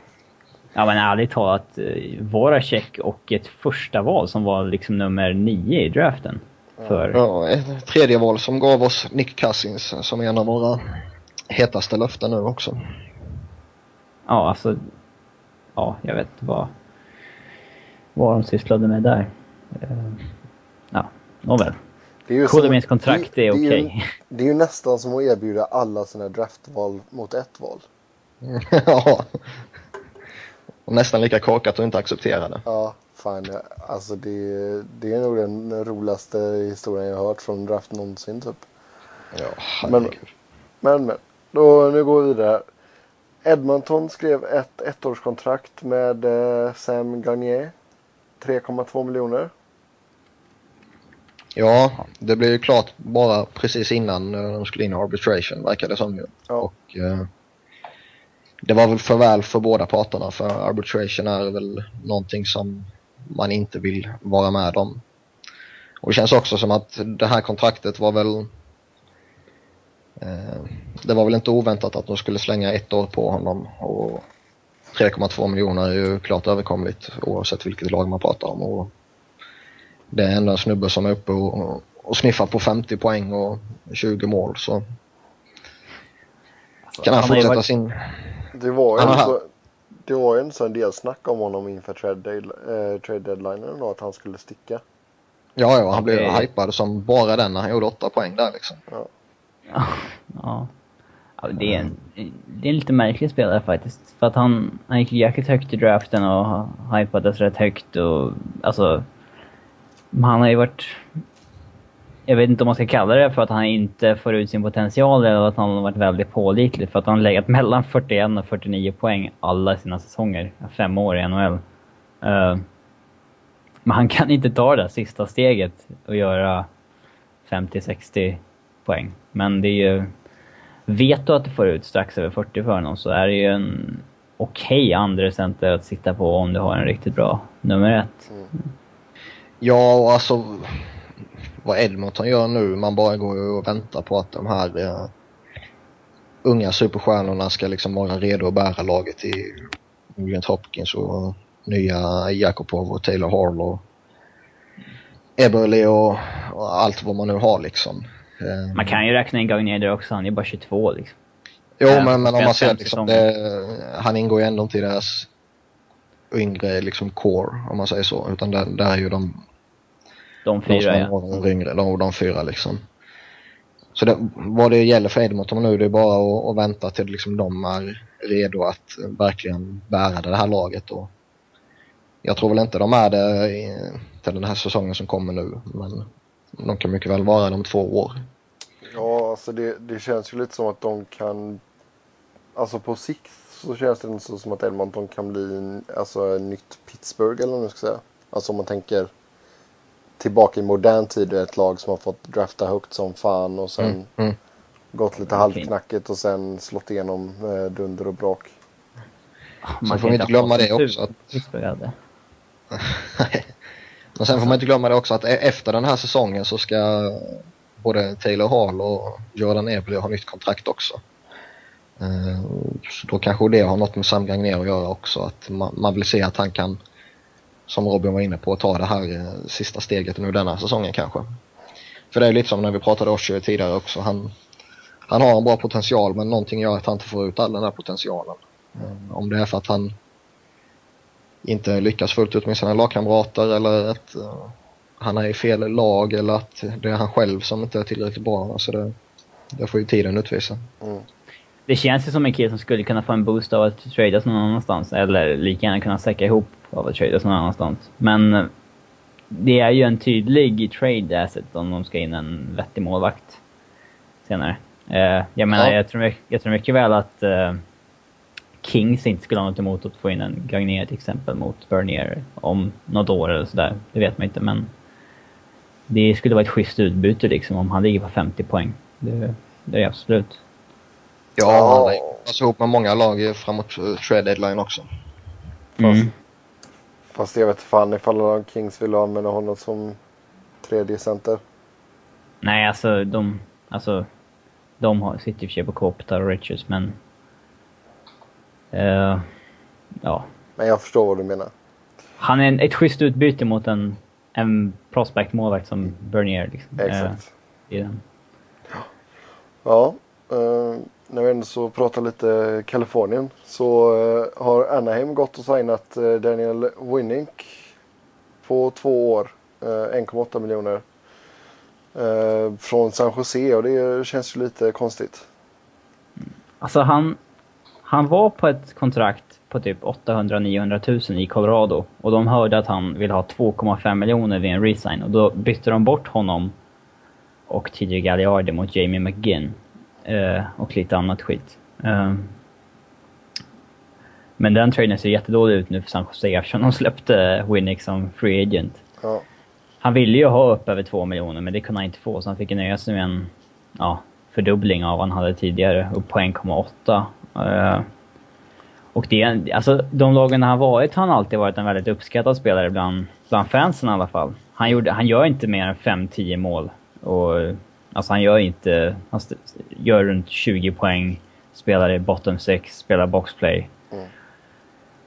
Ja men ärligt talat, eh, våra check och ett första val som var liksom nummer nio i draften. För... Ja, ett tredje val som gav oss Nick Cousins som är en av våra hetaste löften nu också. Ja, alltså... Ja, jag vet vad, vad de sysslade med där. Uh, ja, nåväl. Kodemins kontrakt är, är okej. Okay. Det är ju nästan som att erbjuda alla sina draftval mot ett val. (laughs) ja. Och nästan lika korkat att inte acceptera det. Ja, fan. Alltså det, det är nog den roligaste historien jag har hört från draft någonsin typ. Ja, men, men, men. Då, nu går vi vidare. Edmonton skrev ett ettårskontrakt med eh, Sam Garnier. 3,2 miljoner. Ja, det blev ju klart bara precis innan eh, de skulle in i arbitration verkar det som ju. Ja. Och, eh, det var väl för väl för båda parterna för arbitration är väl någonting som man inte vill vara med om. Och det känns också som att det här kontraktet var väl eh, det var väl inte oväntat att de skulle slänga ett år på honom och 3,2 miljoner är ju klart överkomligt oavsett vilket lag man pratar om. Och det är ändå en snubbe som är uppe och, och sniffar på 50 poäng och 20 mål så kan han, han fortsätta varit... sin det var ju så, det var en sån del snack om honom inför trade, äh, trade deadline då, att han skulle sticka. Ja, ja, han blev okay. hypad som bara den när han gjorde åtta poäng där liksom. Ja. ja. ja. det, är en, det är en lite märklig spelare faktiskt. För att han, han gick jäkligt högt i draften och hypades rätt högt och alltså... Han har ju varit jag vet inte om man ska kalla det för att han inte får ut sin potential eller att han har varit väldigt pålitlig. För att han har legat (laughs) mellan 41 och 49 poäng alla sina säsonger. Fem år i NHL. Uh, eh, men han kan inte ta det där sista steget och göra 50-60 poäng. Men det är ju... Vet du att du får ut strax över 40 för honom så är det ju en okej okay andra center att sitta på om du har en riktigt bra nummer ett. Mm. Ja, alltså vad Edmonton gör nu. Man bara går och väntar på att de här eh, unga superstjärnorna ska liksom vara redo att bära laget i Nugent Hopkins och nya Jakobov och Taylor Hall och Eberle och, och, allt vad man nu har liksom. Eh, man kan ju räkna in där också, han är bara 22 liksom. Jo, men, men, men om man ser liksom, det, han ingår ju ändå inte i deras yngre liksom core, om man säger så. Utan det, där är ju de De fyra ja. De, yngre, de, de fyra liksom. Så det, vad det gäller för Edmonton nu det är bara att, att vänta till liksom de är redo att verkligen bära det här laget. Och jag tror väl inte de är det i, till den här säsongen som kommer nu. Men de kan mycket väl vara det om två år. Ja, alltså det, det känns ju lite som att de kan... Alltså på sikt så känns det inte så som att Edmonton kan bli en, alltså en nytt Pittsburgh eller vad man ska säga. Alltså om man tänker tillbaka i modern tid ett lag som har fått drafta högt som fan och sen mm, mm. gått lite halvknackigt och sen slått igenom med dunder och brak. Man får inte glömma det också. Att... (laughs) Men sen får man inte glömma det också att e- efter den här säsongen så ska både Taylor Hall och Jordan Eberle ha nytt kontrakt också. Eh, så då kanske det har något med Sam Gagner att göra också. Att man vill se att han kan, som Robin var inne på, ta det här eh, sista steget nu denna säsongen kanske. För det är lite som när vi pratade Osher tidigare också. Han, han har en bra potential men någonting gör att han inte får ut all den här potentialen. Eh, om det är för att han inte lyckas fullt ut med sina lagkamrater eller att uh, han är i fel lag eller att det är han själv som inte är tillräckligt bra. Alltså det, det får ju tiden utvisa. Mm. Det känns ju som en kille som skulle kunna få en boost av att tradas någon annanstans eller lika gärna kunna säcka ihop av att tradas någon annanstans. Men uh, det är ju en tydlig trade asset om de ska in en vettig målvakt senare. Uh, jag menar, ja. jag, tror, jag tror mycket väl att Kings inte skulle ha något emot att få in en Gagner till exempel mot Bernier om något år eller sådär. Det vet man inte men det skulle vara ett schysst utbyte liksom om han ligger på 50 poäng. Det, det är absolut. Ja, han alltså ihop med många lag framåt trade deadline också. Mm. Fast, fast jag vet fan ifall Kings vill använda honom som tredje center. Nej, alltså de, alltså, de har, sitter i och för sig på Kopitar och Richards men Uh, ja. Men jag förstår vad du menar. Han är en, ett schysst utbyte mot en, en prospect-målvakt som Bernier. Liksom. Exakt. Uh, i den. Ja, uh, när vi ändå så pratar lite Kalifornien så uh, har Anaheim gått och signat uh, Daniel Winnink på två år. 1,8 miljoner. från San Jose och det känns ju lite konstigt. Alltså han, han var på ett kontrakt på typ 800-900 000 i Colorado och de hörde att han ville ha 2,5 miljoner vid en resign och då bytte de bort honom och TJ Galliardi mot Jamie McGinn och lite annat skit. Uh, men den traden ser jättedålig ut nu för San Jose eftersom de släppte Winnick som free agent. Ja. Han ville ju ha upp över 2 miljoner men det kunde han inte få så han fick nöja sig med en ja, fördubbling av vad han hade tidigare, upp på 1,8 Uh, och det, alltså de lagen han varit har han alltid varit en väldigt uppskattad spelare bland, bland fansen i alla fall. Han, gjorde, han gör inte mer än 5-10 mål. Och, alltså han gör inte... Han gör runt 20 poäng, spelar i bottom 6, spelar boxplay. Mm.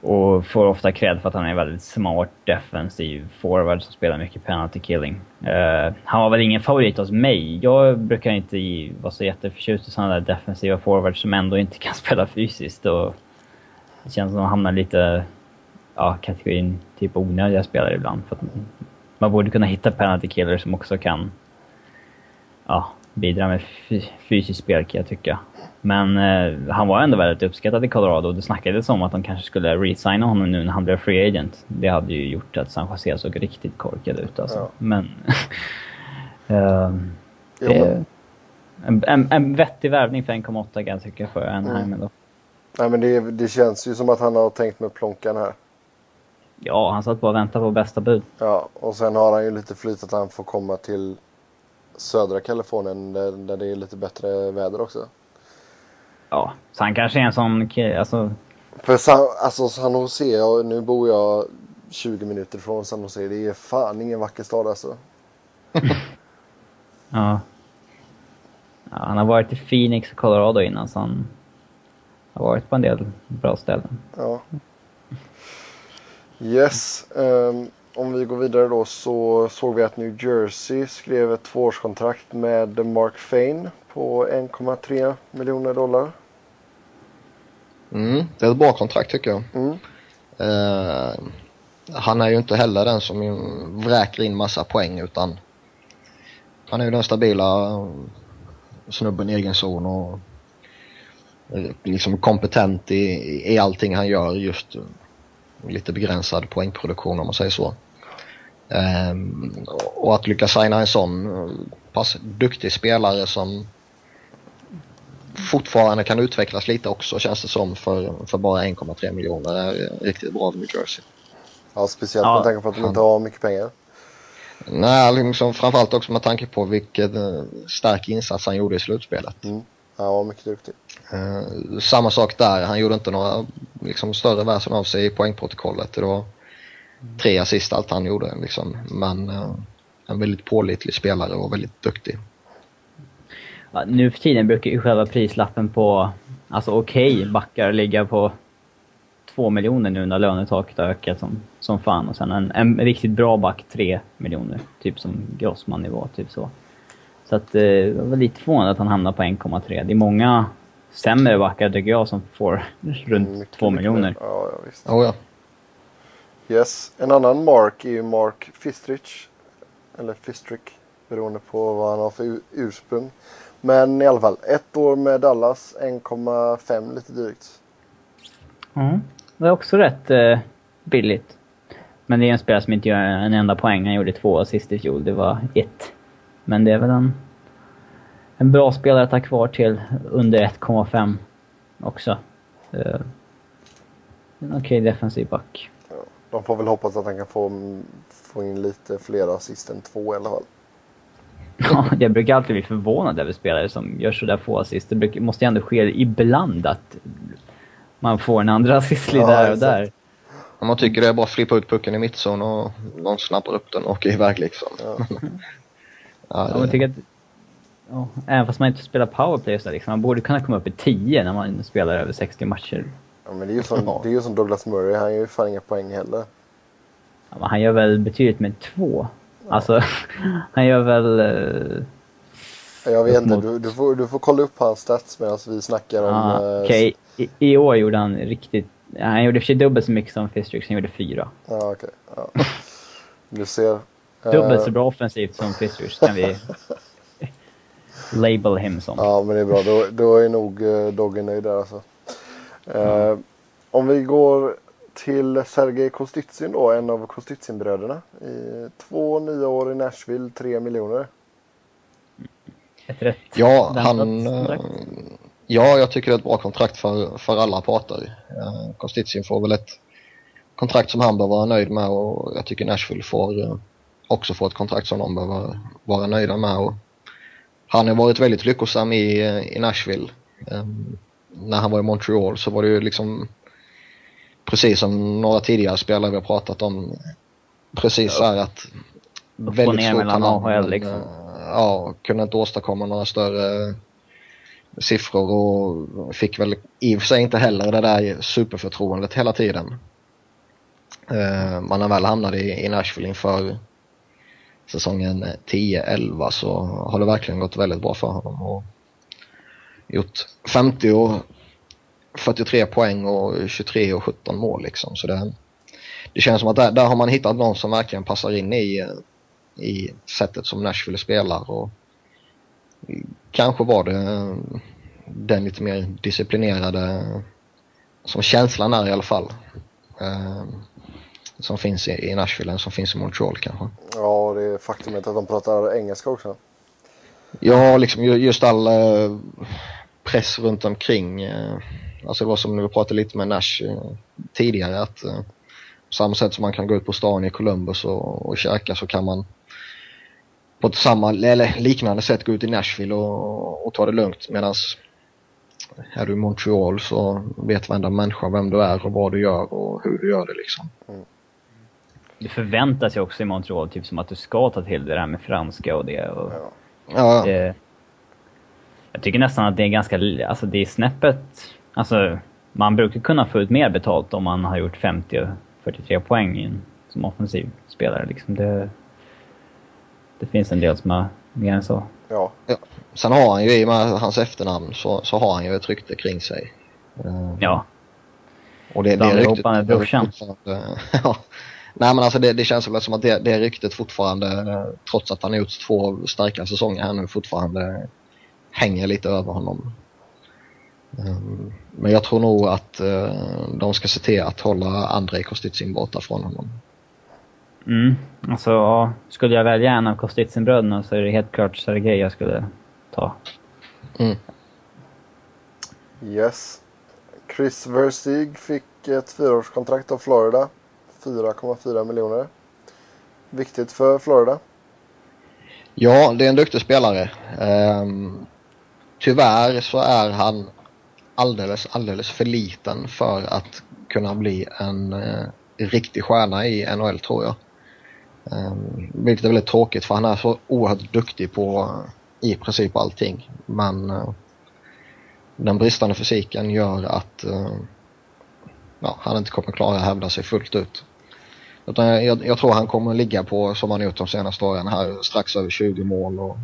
Och får ofta cred för att han är en väldigt smart defensiv forward som spelar mycket penalty killing. Uh, han var väl ingen favorit hos mig. Jag brukar inte vara så jätteförtjust i sådana där defensiva forwards som ändå inte kan (laughs) spela fysiskt. Och det känns som att han hamnar lite ja, kategorin typ onödiga spelare ibland. För man borde kunna hitta penalty killers som också kan ja, bidra med fysiskt spel kan jag tycka. Men eh, han var ändå väldigt uppskattad i Colorado. Det snackades om att de kanske skulle resigna honom nu när han blev free agent. Det hade ju gjort att San Jose såg riktigt korkad ut alltså. Ja. Men... (laughs) uh, det, en, en, en vettig värvning för 1,8 kan jag tycka för Anaheim mm. ändå. Nej men det, det känns ju som att han har tänkt med plånkan här. Ja, han satt bara och väntade på bästa bud. Ja, och sen har han ju lite flyt att han får komma till södra Kalifornien där, där det är lite bättre väder också. Ja, så han kanske är en sån kille, alltså... För San, alltså San Jose, nu bor jag 20 minuter från San Jose. Det är fan ingen vacker stad alltså. (laughs) ja. ja. Han har varit i Phoenix och Colorado innan så han har varit på en del bra ställen. Ja. Yes. Um, om vi går vidare då så såg vi att New Jersey skrev ett tvåårskontrakt med Mark Fane på 1,3 miljoner dollar. Mm, det är ett bra kontrakt tycker jag. Mm. Uh, han är ju inte heller den som vräker in massa poäng utan han är ju den stabila snubben i egen zon och liksom kompetent i, i allting han gör just lite begränsad poängproduktion om man säger så. Um, och att lyckas signa en sån pass duktig spelare som fortfarande kan utvecklas lite också känns det som för, för bara 1,3 miljoner är riktigt bra av New Jersey. Ja, speciellt ja. med tanke på att de inte har mycket pengar. Nej, liksom, framförallt också med tanke på vilken uh, stark insats han gjorde i slutspelet. Mm. Han var mycket duktig. Uh, samma sak där, han gjorde inte några liksom, större väsen av sig i poängprotokollet. Det var tre assist allt han gjorde liksom. Men uh, en väldigt pålitlig spelare och väldigt duktig. Ja, nu för tiden brukar ju själva prislappen på, alltså okej, okay, backar ligga på två miljoner nu när lönetaket har ökat som, som fan. Och sen en, en riktigt bra back tre miljoner. Typ som Grossman-nivå, typ så. Så att eh, jag var lite förvånad att han hamnade på 1,3. Det är många sämre backar tycker jag som får (laughs) runt mm, två miljoner. Ja, ja, visst. Oh, ja. Yes. En annan Mark är ju Mark Fistrich. Eller Fistrick. Beroende på vad han har för ursprung. Men i alla fall, ett år med Dallas, 1,5 lite drygt. Mm. Det är också rätt eh, billigt. Men det är en spelare som inte gör en enda poäng. Han gjorde två assist i fjol. Det var ett. Men det är väl en, en bra spelare att ha kvar till under 1,5 också. Eh, en okej okay defensiv back. De får väl hoppas att han kan få, få in lite fler assist än två i alla fall. (laughs) Ja, jag brukar alltid bli förvånad över spelare som gör sådär få assist. Det brukar, måste ju ändå ske ibland att man får en andra assist ja, där och där. Om man tycker det är bara att flippa ut pucken i mittzon och någon snappar upp den och åker iväg liksom. Ja. (laughs) ja, det... man tycker att, ja, även fast man inte spelar powerplay så liksom, man borde kunna komma upp i 10 när man spelar över 60 matcher. Ja, men det är ju som, det är ju som Douglas Murray, han gör ju fan inga poäng heller. Ja, men han gör väl betydligt med två. Alltså, (laughs) han gör väl... Uh, jag vet inte, du, du, får, du får kolla upp hans stats medan vi snackar om... Ah, Okej, okay. I, I, år gjorde han riktigt... Han gjorde för sig dubbelt så mycket som Fistrix, han gjorde fyra. Ja, okej. Okay. Ja. Du ser. dubbelt så bra offensivt som Fistrix kan vi (laughs) label him som. Ja, men det är bra. Då, då är nog Doggen nöjd där alltså. Mm. Om vi går till Sergej Kostitsin då, en av Kostitsin-bröderna. Två nya år i Nashville, tre miljoner. Ett rätt Ja, han... Ja, jag tycker det är ett bra kontrakt för, för alla parter. Kostitsin får väl ett kontrakt som han bör vara nöjd med och jag tycker Nashville får uh, också få ett kontrakt som de bör vara, vara nöjda med. Och han har varit väldigt lyckosam i, i Nashville. Um, när han var i Montreal så var det ju liksom precis som några tidigare spelare vi har pratat om. Precis här att väldigt svårt mellan AHL liksom. Uh, ja, kunde inte åstadkomma några större siffror och fick väl i och för sig inte heller det där superförtroendet hela tiden. Uh, man har väl hamnat i, i Nashville inför säsongen 10-11 så har det verkligen gått väldigt bra för honom. Gjort 50 och 43 poäng och 23 och 17 mål liksom. Så det, det känns som att där, där har man hittat någon som verkligen passar in i, i sättet som Nashville spelar. Och kanske var det den lite mer disciplinerade, som känslan är i alla fall. Eh, som finns i, i Nashville än som finns i Montreal kanske. Ja, det är faktumet att de pratar engelska också. Ja, liksom just all eh, press runt omkring. Eh, alltså det var som när vi pratade lite med Nash eh, tidigare att eh, på samma sätt som man kan gå ut på stan i Columbus och, och käka så kan man på ett samma eller liknande sätt gå ut i Nashville och, och ta det lugnt medan är du i Montreal så vet varenda människa vem du är och vad du gör och hur du gör det liksom. Mm. Det förväntas ju också i Montreal, typ som att du ska ta till det där med franska och det. Och ja. ja. Det, jag tycker nästan att det är ganska, alltså det är snäppet, alltså man brukar kunna få ut mer betalt om man har gjort 50 och 43 poäng in, som offensiv spelare. Liksom det, det finns en del som har mer än så. Ja. ja. Sen har han ju i och med hans efternamn så, så har han ju ett rykte kring sig. Ja. Och det, det är ryktet... med brorsan. (laughs) ja. Nej men alltså det, det känns väl som att det, det ryktet fortfarande, trots att han har gjort två starka säsonger här nu, fortfarande hänger lite över honom. Um, men jag tror nog att uh, de ska se till att hålla Andrei Kostitsin borta från honom. Mm, alltså ja, skulle jag välja en av Kostitsin-bröderna så är det helt klart Sergej jag skulle ta. Mm. Yes. Chris Versteeg fick ett fyraårskontrakt av Florida. 4,4 miljoner. Viktigt för Florida. Ja, det är en duktig spelare. Um, tyvärr så är han alldeles, alldeles för liten för att kunna bli en eh, riktig stjärna i NHL tror jag. Um, vilket är väldigt tråkigt för han är så oerhört duktig på i princip allting. Men uh, den bristande fysiken gör att uh, ja, han inte kommer klara att hävda sig fullt ut. Utan jag, jag, tror han kommer ligga på, som han gjort de senaste åren här, strax över 20 mål och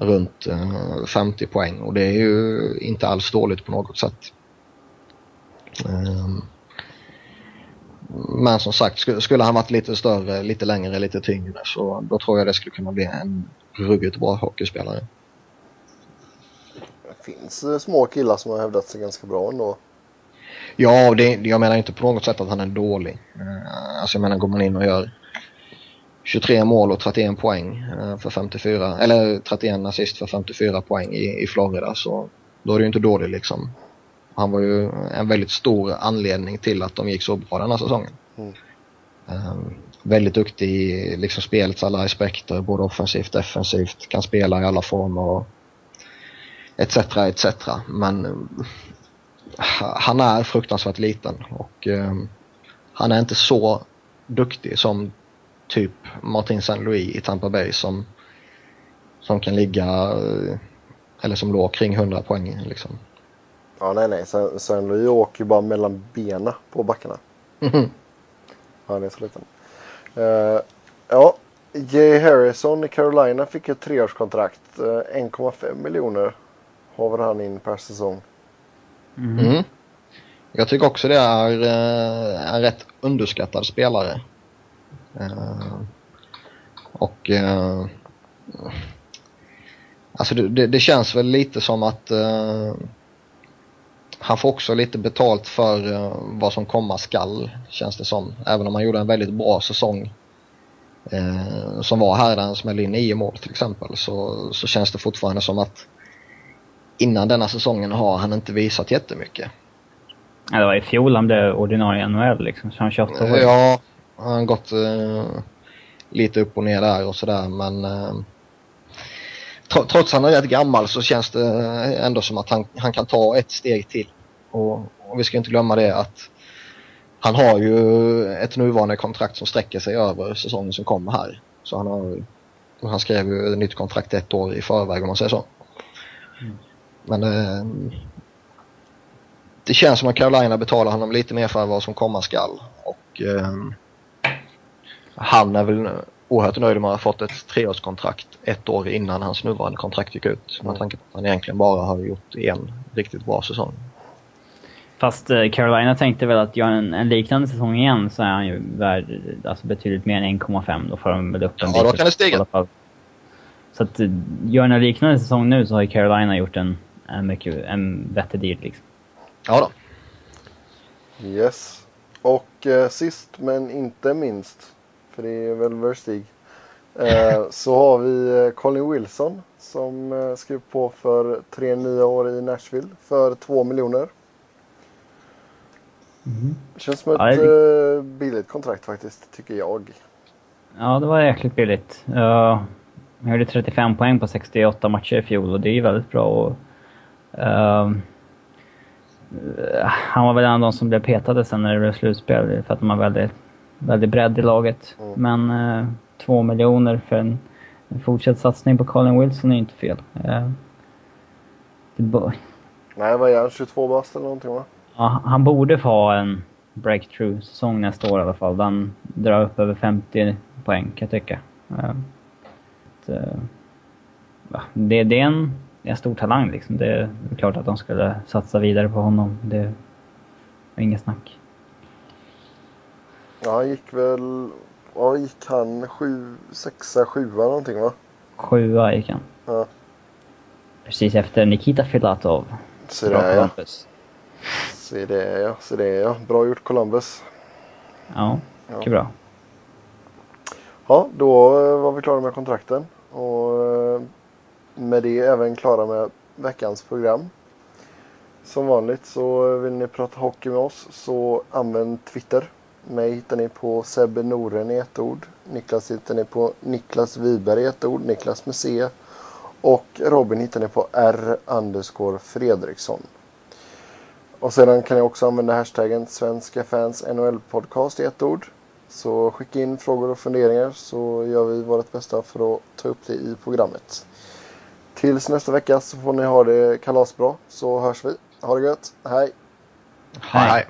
runt uh, 50 poäng. Och det är ju inte alls dåligt på något sätt. Um, men som sagt, skulle, han varit lite större, lite längre, lite tyngre så då tror jag det skulle kunna bli en ruggigt bra hockeyspelare. Det finns eh, små killar som har hävdat sig ganska bra ändå. Ja, det, jag menar inte på något sätt att han är dålig. Uh, alltså jag menar går man in och gör 23 mål och 31 poäng uh, för 54, eller 31 assist för 54 poäng i, i Florida så då är det ju inte dåligt liksom. Han var ju en väldigt stor anledning till att de gick så bra den här säsongen. Mm. Um, väldigt duktig i liksom spelets alla aspekter, både offensivt och defensivt, kan spela i alla former och etc. etc. Men uh, han är fruktansvärt liten och um, han är inte så duktig som typ Martin St. Louis i Tampa Bay som, som kan ligga, uh, eller som låg kring 100 poäng liksom. Ja, nej, nej. Sen, sen Louis åker ju bara mellan benen på backarna. Mm. Han är så liten. Uh, ja, Jay Harrison i Carolina fick ett treårskontrakt. Uh, 1,5 miljoner har han in per säsong. Mm. Mm. Jag tycker också det är uh, en rätt underskattad spelare. Uh, och uh, alltså det, det, känns väl lite som att han får också lite betalt för uh, vad som komma skall, känns det som. Även om han gjorde en väldigt bra säsong uh, som var här där han smällde in nio mål till exempel så, så känns det fortfarande som att innan denna säsongen har han inte visat jättemycket. Ja, det var i fjol han blev ordinarie NHL liksom, så han 28 år. Ja, han har gått uh, lite upp och ner där och sådär men trots att han är rätt gammal så känns det ändå som att han, han kan ta ett steg till. Och, och vi ska inte glömma det att han har ju ett nuvarande kontrakt som sträcker sig över säsongen som kommer här. Så han har han skrev ju ett nytt kontrakt ett år i förväg om man säger så. Mm. Men eh, det känns som att Carolina betalar honom lite mer för vad som komma skall. Och eh, han är väl oerhört nöjd med att ha fått ett treårskontrakt ett år innan hans nuvarande kontrakt gick ut. Med tanke på att han egentligen bara har gjort en riktigt bra säsong. Fast eh, Carolina tänkte väl att gör en, en liknande säsong igen så är han ju värd alltså betydligt mer än 1,5. Då får de väl upp en Ja, då kan det stiga. Så att eh, gör en liknande säsong nu så har ju Carolina gjort en, en, mycket, en bättre deal liksom. Ja då. Yes. Och eh, sist men inte minst för det är väl Verstig. Eh, (laughs) så har vi eh, Colin Wilson som eh, skrev på för tre nya år i Nashville för två miljoner. Mm. Känns som ett ja, billigt kontrakt faktiskt, tycker jag. Ja, det var jäkligt billigt. Uh, jag gjorde 35 poäng på 68 matcher i fjol och det är ju väldigt bra. Och, uh, han var väl en av de som blev petade sen när det blev slutspel för att har väldigt väldigt bredd i laget. Mm. Men eh, två miljoner för en, en fortsatt satsning på Colin Wilson är inte fel. Eh, Nej, vad är han? 22 bast eller någonting va? Ja, han borde få ha en breakthrough-säsong nästa år i alla fall. Han drar upp över 50 poäng kan jag tycka. Eh, att, eh, det, det, är en, en stor talang liksom. Det är klart att de skulle satsa vidare på honom. Det är inget snack. Ja, han gick väl... Ja, gick han sju, sexa, sjua någonting va? Sjua gick han. Ja. Precis efter Nikita Filatov. Se det ja. Se det ja. Se det ja. Bra gjort Columbus. Ja, Ja. mycket bra. Ja, då eh, var vi klara med kontrakten. Och eh, med det även klara med veckans program. Som vanligt så vill ni prata hockey med oss så använd Twitter. Mig hittar ni på Sebbe Noren i ett ord. Niklas hittar ni på Niklas Wiberg i ett ord. Niklas med C. Och Robin hittar ni på R. underscore Fredriksson. Och sedan kan ni också använda hashtaggen Svenska fans NHL podcast i ett ord. Så skicka in frågor och funderingar så gör vi vårt bästa för att ta upp det i programmet. Tills nästa vecka så får ni ha det kalasbra så hörs vi. Ha det gött. Hej! Hej.